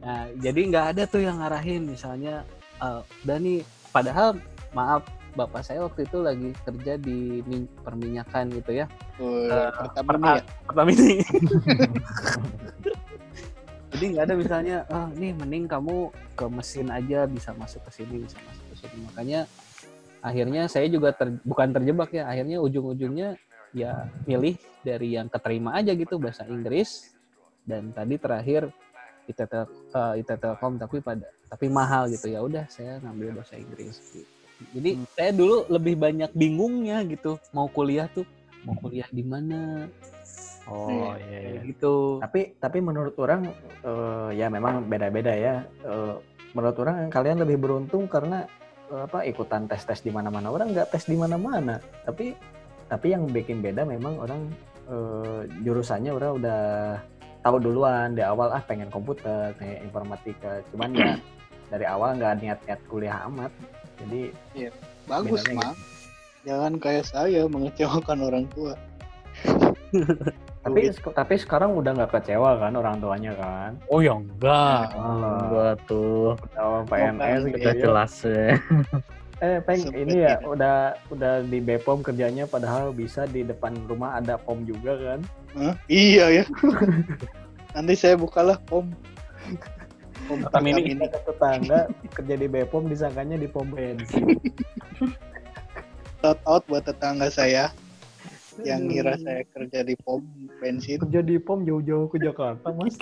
Nah, jadi nggak ada tuh yang ngarahin misalnya eh udah nih padahal maaf bapak saya waktu itu lagi kerja di min- perminyakan gitu ya. Eh, pertama ya. Pertama ini. jadi nggak ada misalnya ah nih mending kamu ke mesin aja bisa masuk ke sini bisa masuk ke sini. Makanya akhirnya saya juga ter- bukan terjebak ya. Akhirnya ujung-ujungnya ya milih dari yang keterima aja gitu bahasa Inggris dan tadi terakhir IT, Tel- eh, IT Telkom tapi pada tapi mahal gitu ya udah saya ngambil bahasa Inggris gitu. jadi saya dulu lebih banyak bingungnya gitu mau kuliah tuh mau kuliah di mana Oh iya iya. kayak gitu Tapi tapi menurut orang eh, ya memang beda-beda ya. Eh, menurut orang kalian lebih beruntung karena apa ikutan tes-tes di mana-mana. Orang nggak tes di mana-mana. Tapi tapi yang bikin beda memang orang eh, jurusannya orang udah tahu duluan di awal ah pengen komputer, pengen informatika. Cuman ya dari awal nggak niat-niat kuliah amat. Jadi Bagus, Bedanya Mak. Jangan kayak saya mengecewakan orang tua. tapi tapi sekarang udah nggak kecewa kan orang tuanya kan. oh ya enggak Oh, Gua tuh oh, PNS gitu udah ya. jelas ya. Eh, Peng, Sempet ini ya gitu. udah udah di Bepom kerjanya padahal bisa di depan rumah ada pom juga kan. Hah? Iya ya. Nanti saya bukalah pom. Pom. Pertamina. Ada tetangga kerja di Bepom disangkanya di pom bensin. Shout out buat tetangga saya yang ngira saya kerja di pom bensin. kerja di pom jauh-jauh ke Jakarta, Mas.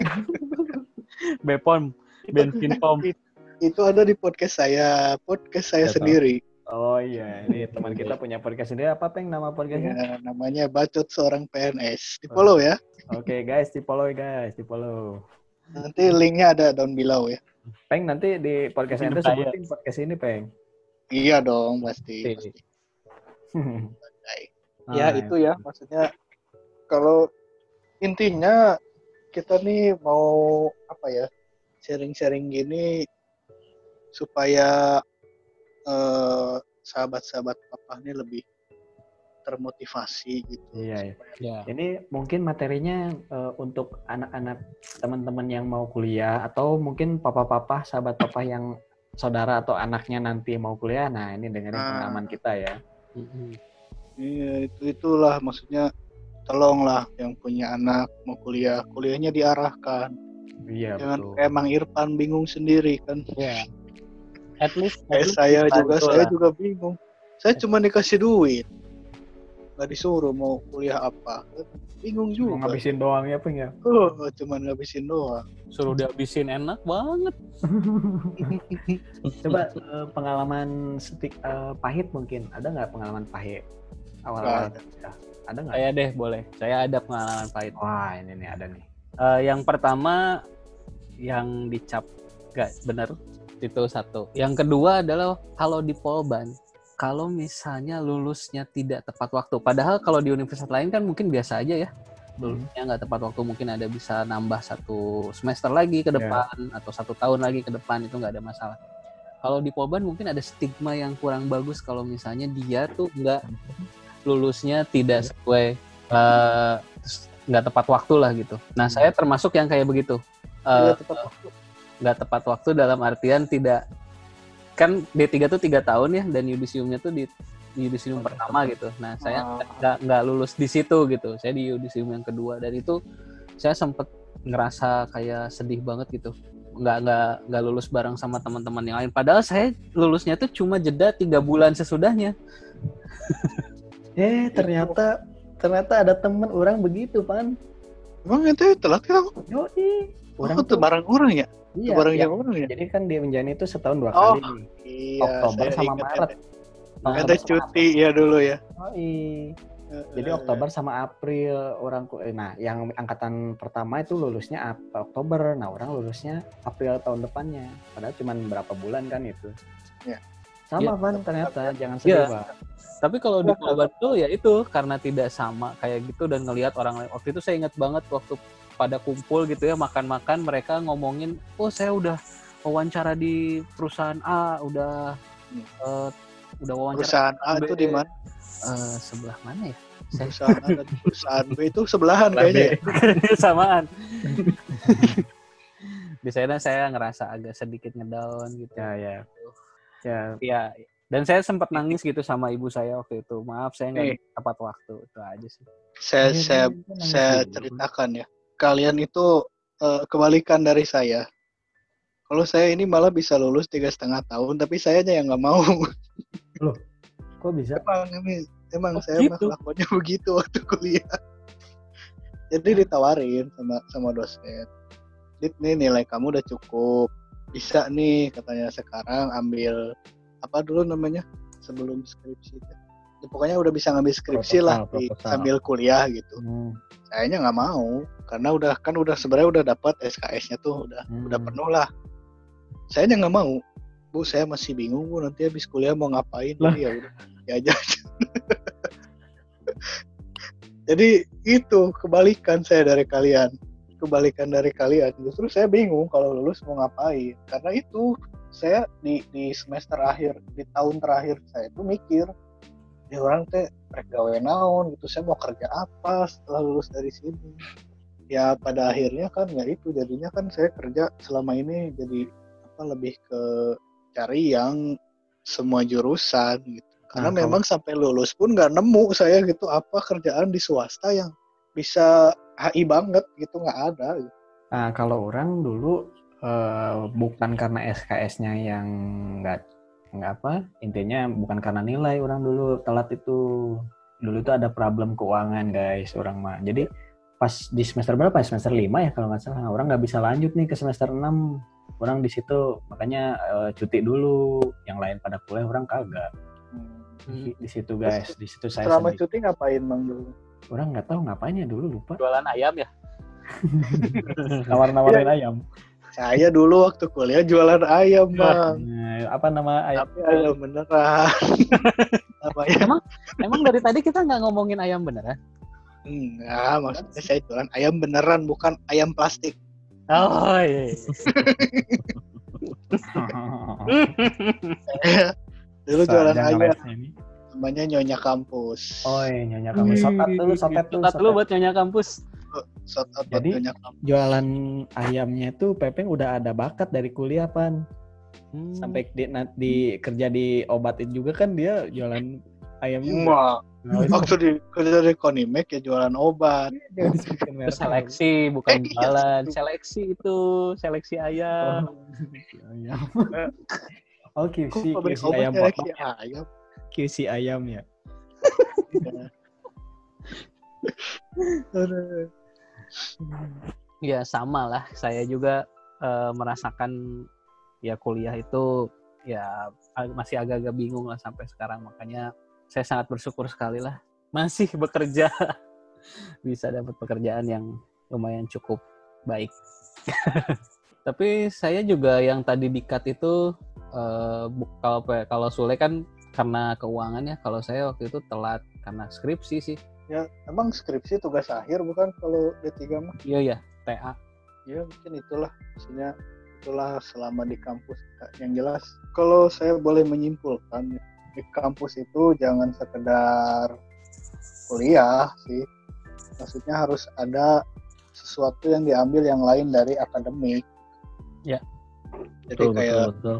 Bepom bensin pom Itu ada di podcast saya, podcast saya Ya, tahu. sendiri. Oh iya, ini teman kita punya podcast sendiri apa Peng nama podcastnya? Ya, namanya Bacot Seorang PNS. Di follow ya. Oke guys, di follow guys, di follow. Nanti linknya ada down below ya. Peng nanti di podcast saya. sebutin podcast ini Peng. Iya dong, pasti. Pasti. ya Ah, itu ya maksudnya kalau intinya kita nih mau apa ya sharing-sharing gini supaya eh, sahabat-sahabat papa ini lebih termotivasi gitu. Iya, iya. Ya. Ini mungkin materinya eh, untuk anak-anak teman-teman yang mau kuliah atau mungkin papa-papa, sahabat papa yang saudara atau anaknya nanti mau kuliah. Nah, ini dengerin Ah. pengalaman kita ya. Mm-mm. Iya itu itulah maksudnya tolonglah yang punya anak mau kuliah kuliahnya diarahkan Iya, jangan betul. kayak Mang Irfan bingung sendiri kan Ya. At least, at least saya juga saya lah. juga bingung saya cuma dikasih duit nggak disuruh mau kuliah apa bingung juga ngabisin doang ya, Peng ya? oh, cuma ngabisin doang suruh dihabisin enak banget. Coba eh, pengalaman setik eh, pahit mungkin. Ada nggak pengalaman pahit? Awal-awal. kuliah? Ada nggak? Saya deh boleh. Saya ada pengalaman pahit. Wah, ini nih ada nih. Eh, yang pertama yang dicap gak bener itu satu. Yang kedua adalah kalau di Polban kalau misalnya lulusnya tidak tepat waktu. Padahal kalau di universitas lain kan mungkin biasa aja ya. Lulusnya nggak tepat waktu mungkin ada bisa nambah satu semester lagi ke Ya. depan atau satu tahun lagi ke depan itu nggak ada masalah. Kalau di Polban mungkin ada stigma yang kurang bagus kalau misalnya dia tuh nggak lulusnya tidak sesuai eh, nggak tepat waktu lah gitu. Nah saya termasuk yang kayak begitu. Eh, Tidak tepat waktu. nggak tepat waktu dalam artian tidak kan D3 tuh tiga tahun ya dan yudisiumnya tuh di yudisium Oh, pertama gitu. Nah saya Ah. nggak nggak lulus di situ gitu. Saya di yudisium yang kedua dan itu saya sempet ngerasa kayak sedih banget gitu. Nggak nggak nggak lulus bareng sama teman-teman yang lain. Padahal saya lulusnya tuh cuma jeda tiga bulan sesudahnya. Eh, ternyata ternyata ada temen orang begitu, Pan. emang ente telat kan Yoi. orang Orang tuh barang orang ya iya, barang iya. yang orang ya Jadi kan di Menjani itu setahun dua Oh, kali nih. iya Oktober sama ingat Maret. sama cuti ya dulu ya Yoi. Jadi Oktober sama April orang ku- eh, nah yang angkatan pertama itu lulusnya Ap- Oktober. Nah, orang lulusnya April tahun depannya. Padahal cuma berapa bulan kan itu. Ya. Sama Ya. Van ternyata jangan sedih, Ya. Pak. Tapi kalau di Polban tuh ya itu karena tidak sama kayak gitu dan ngelihat orang lain. Waktu itu saya ingat banget waktu pada kumpul gitu ya makan-makan mereka ngomongin, oh saya udah wawancara di perusahaan A, udah Hmm. eh, udah wawancara perusahaan A itu di mana eh, sebelah mana ya? Saya perusahaan A dan perusahaan B itu sebelahan kayaknya ya. samaan. di sana saya ngerasa agak sedikit ngedown gitu. Ya, ya. Ya, Ya, dan saya sempat nangis gitu sama ibu saya waktu itu. Maaf saya nggak Nih. tepat waktu itu aja sih. saya Iya, saya saya dulu. ceritakan ya kalian itu eh, kebalikan dari saya kalau saya ini malah bisa lulus tiga setengah tahun tapi saya yang nggak mau kok bisa? emang ini emang Oh, saya mah gitu? lakukannya begitu waktu kuliah jadi ditawarin sama sama dosen Dit nih nilai kamu udah cukup bisa nih katanya sekarang ambil apa dulu namanya sebelum skripsi itu. Ya, pokoknya udah bisa ngambil skripsi lah Proposal, di, proposal. sambil kuliah gitu. Hmm. kayaknya nggak mau karena udah kan udah sebenarnya udah dapat SKS-nya tuh udah Hmm. udah penuh lah. Saya nggak mau. Bu saya masih bingung bu nanti habis kuliah mau ngapain? Lah. ya udah ya aja. Jadi itu kebalikan saya dari kalian. Kebalikan dari kalian. Justru saya bingung kalau lulus mau ngapain. Karena itu saya di di semester akhir di tahun terakhir saya itu mikir ya orang teh rek gawe naon gitu saya mau kerja apa setelah lulus dari sini ya pada akhirnya kan ya itu jadinya kan saya kerja selama ini jadi apa lebih ke cari yang semua jurusan gitu karena Nah, kalau- memang sampai lulus pun nggak nemu saya gitu apa kerjaan di swasta yang bisa HI banget gitu nggak ada gitu. Nah, kalau orang dulu eh, bukan karena SKS-nya yang nggak nggak apa, intinya bukan karena nilai orang dulu telat itu. Dulu itu ada problem keuangan guys orang mah. Jadi pas di semester berapa? Semester 5 ya kalau nggak salah. Nah, orang nggak bisa lanjut nih ke semester 6. Orang di situ makanya eh, cuti dulu. Yang lain pada kuliah orang kagak. Di, di situ guys, di situ saya selama sedih. cuti ngapain bang dulu Orang nggak tahu ngapain ya dulu lupa. Jualan ayam ya? Nawar-nawarin ayam. Saya dulu waktu kuliah jualan ayam bang Nah, apa nama ayam? tapi ayam beneran namanya Emang emang dari tadi kita nggak ngomongin ayam beneran? enggak maksudnya saya jualan ayam beneran bukan ayam plastik Oh iya. iya. Dulu jualan ayam namanya Nyonya Kampus. Oh iya, nyonya kamu sotat dulu, sotet dulu. Sotat dulu sotet. buat nyonya kampus. Shout out buat Jadi. Jualan ayamnya tuh Pepeng udah ada bakat dari kuliah pan. Hmm. Sampai di, na- di kerja di obatin juga kan dia jualan ayam juga. Nah, itu waktu di kerja di Konimek ya jualan obat. Itu merek. seleksi bukan Eh, iya, jualan. itu. Seleksi itu, seleksi ayam. ayam. Oh, Kok QC, QC ayam obat potong. ya ayam? QC ayam ya. Ya sama lah. Saya juga eh, merasakan ya kuliah itu ya masih agak-agak bingung lah sampai sekarang. Makanya saya sangat bersyukur sekali lah masih bekerja bisa dapat pekerjaan yang lumayan cukup baik. Tapi saya juga yang tadi dikat itu bu- kalau kalau Sule kan karena keuangan ya. Kalau saya waktu itu telat karena skripsi sih. Ya, emang skripsi tugas akhir bukan kalau D3 mah? Iya ya, TA. Ya, mungkin itulah maksudnya itulah selama di kampus yang jelas kalau saya boleh menyimpulkan di kampus itu jangan sekedar kuliah sih maksudnya harus ada sesuatu yang diambil yang lain dari akademik Ya. jadi Betul, kayak betul, betul.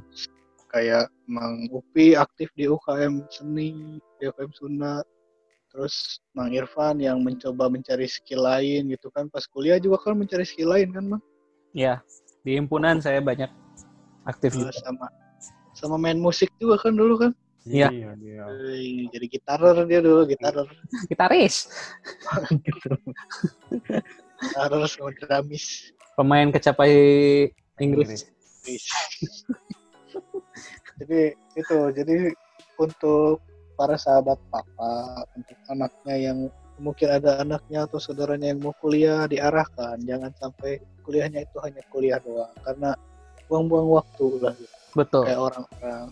kayak Mang Upi aktif di UKM seni di UKM Sunda terus Mang Irfan yang mencoba mencari skill lain gitu kan pas kuliah juga kan mencari skill lain kan Mang Ya, di himpunan saya banyak aktif juga. sama sama main musik juga kan dulu kan Iya. Iya, iya. Wih, jadi gitarer dia dulu gitarer Gitaris, gitarer sama dramis pemain kecapai Inggris. Wih. jadi itu jadi untuk para sahabat papa untuk anaknya yang mungkin ada anaknya atau saudaranya yang mau kuliah diarahkan jangan sampai kuliahnya itu hanya kuliah doang karena buang-buang waktu lah gitu. Betul. kayak orang-orang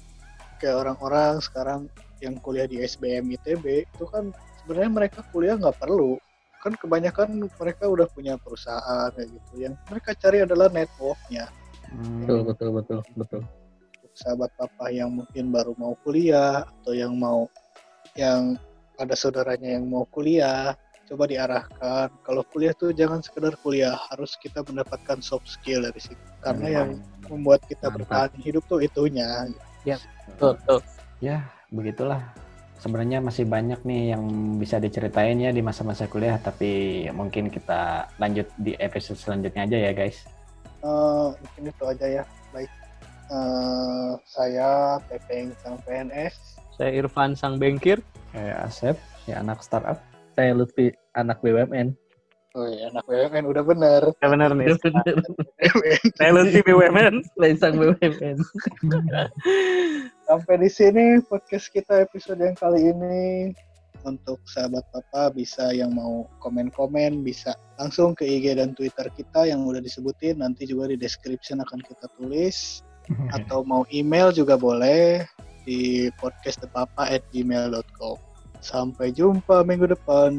kayak orang-orang sekarang yang kuliah di SBM ITB itu kan sebenarnya mereka kuliah nggak perlu kan kebanyakan mereka udah punya perusahaan kayak gitu yang mereka cari adalah networknya Hmm. Betul, betul, betul, betul. Sahabat papa yang mungkin baru mau kuliah atau yang mau yang ada saudaranya yang mau kuliah coba diarahkan kalau kuliah tuh jangan sekedar kuliah harus kita mendapatkan soft skill dari situ karena yang membuat kita Mantap. bertahan hidup tuh itunya Betul, betul. Ya, begitulah. Sebenarnya masih banyak nih yang bisa diceritain ya di masa-masa kuliah, tapi mungkin kita lanjut di episode selanjutnya aja ya, guys. Eh, mungkin itu aja ya baik Eh, saya Pepeng sang PNS Saya Irfan Sang Bengkir. Kayak Asep, ya anak startup. Saya Lutfi, anak BUMN. oh iya anak BUMN udah bener Ya benar nih. Talent di BUMN. Saya sang BUMN. sampai di sini podcast kita episode yang kali ini untuk sahabat papa bisa yang mau komen-komen bisa langsung ke IG dan Twitter kita yang udah disebutin nanti juga di description akan kita tulis atau mau email juga boleh di podcastthepapa at gmail.com sampai jumpa minggu depan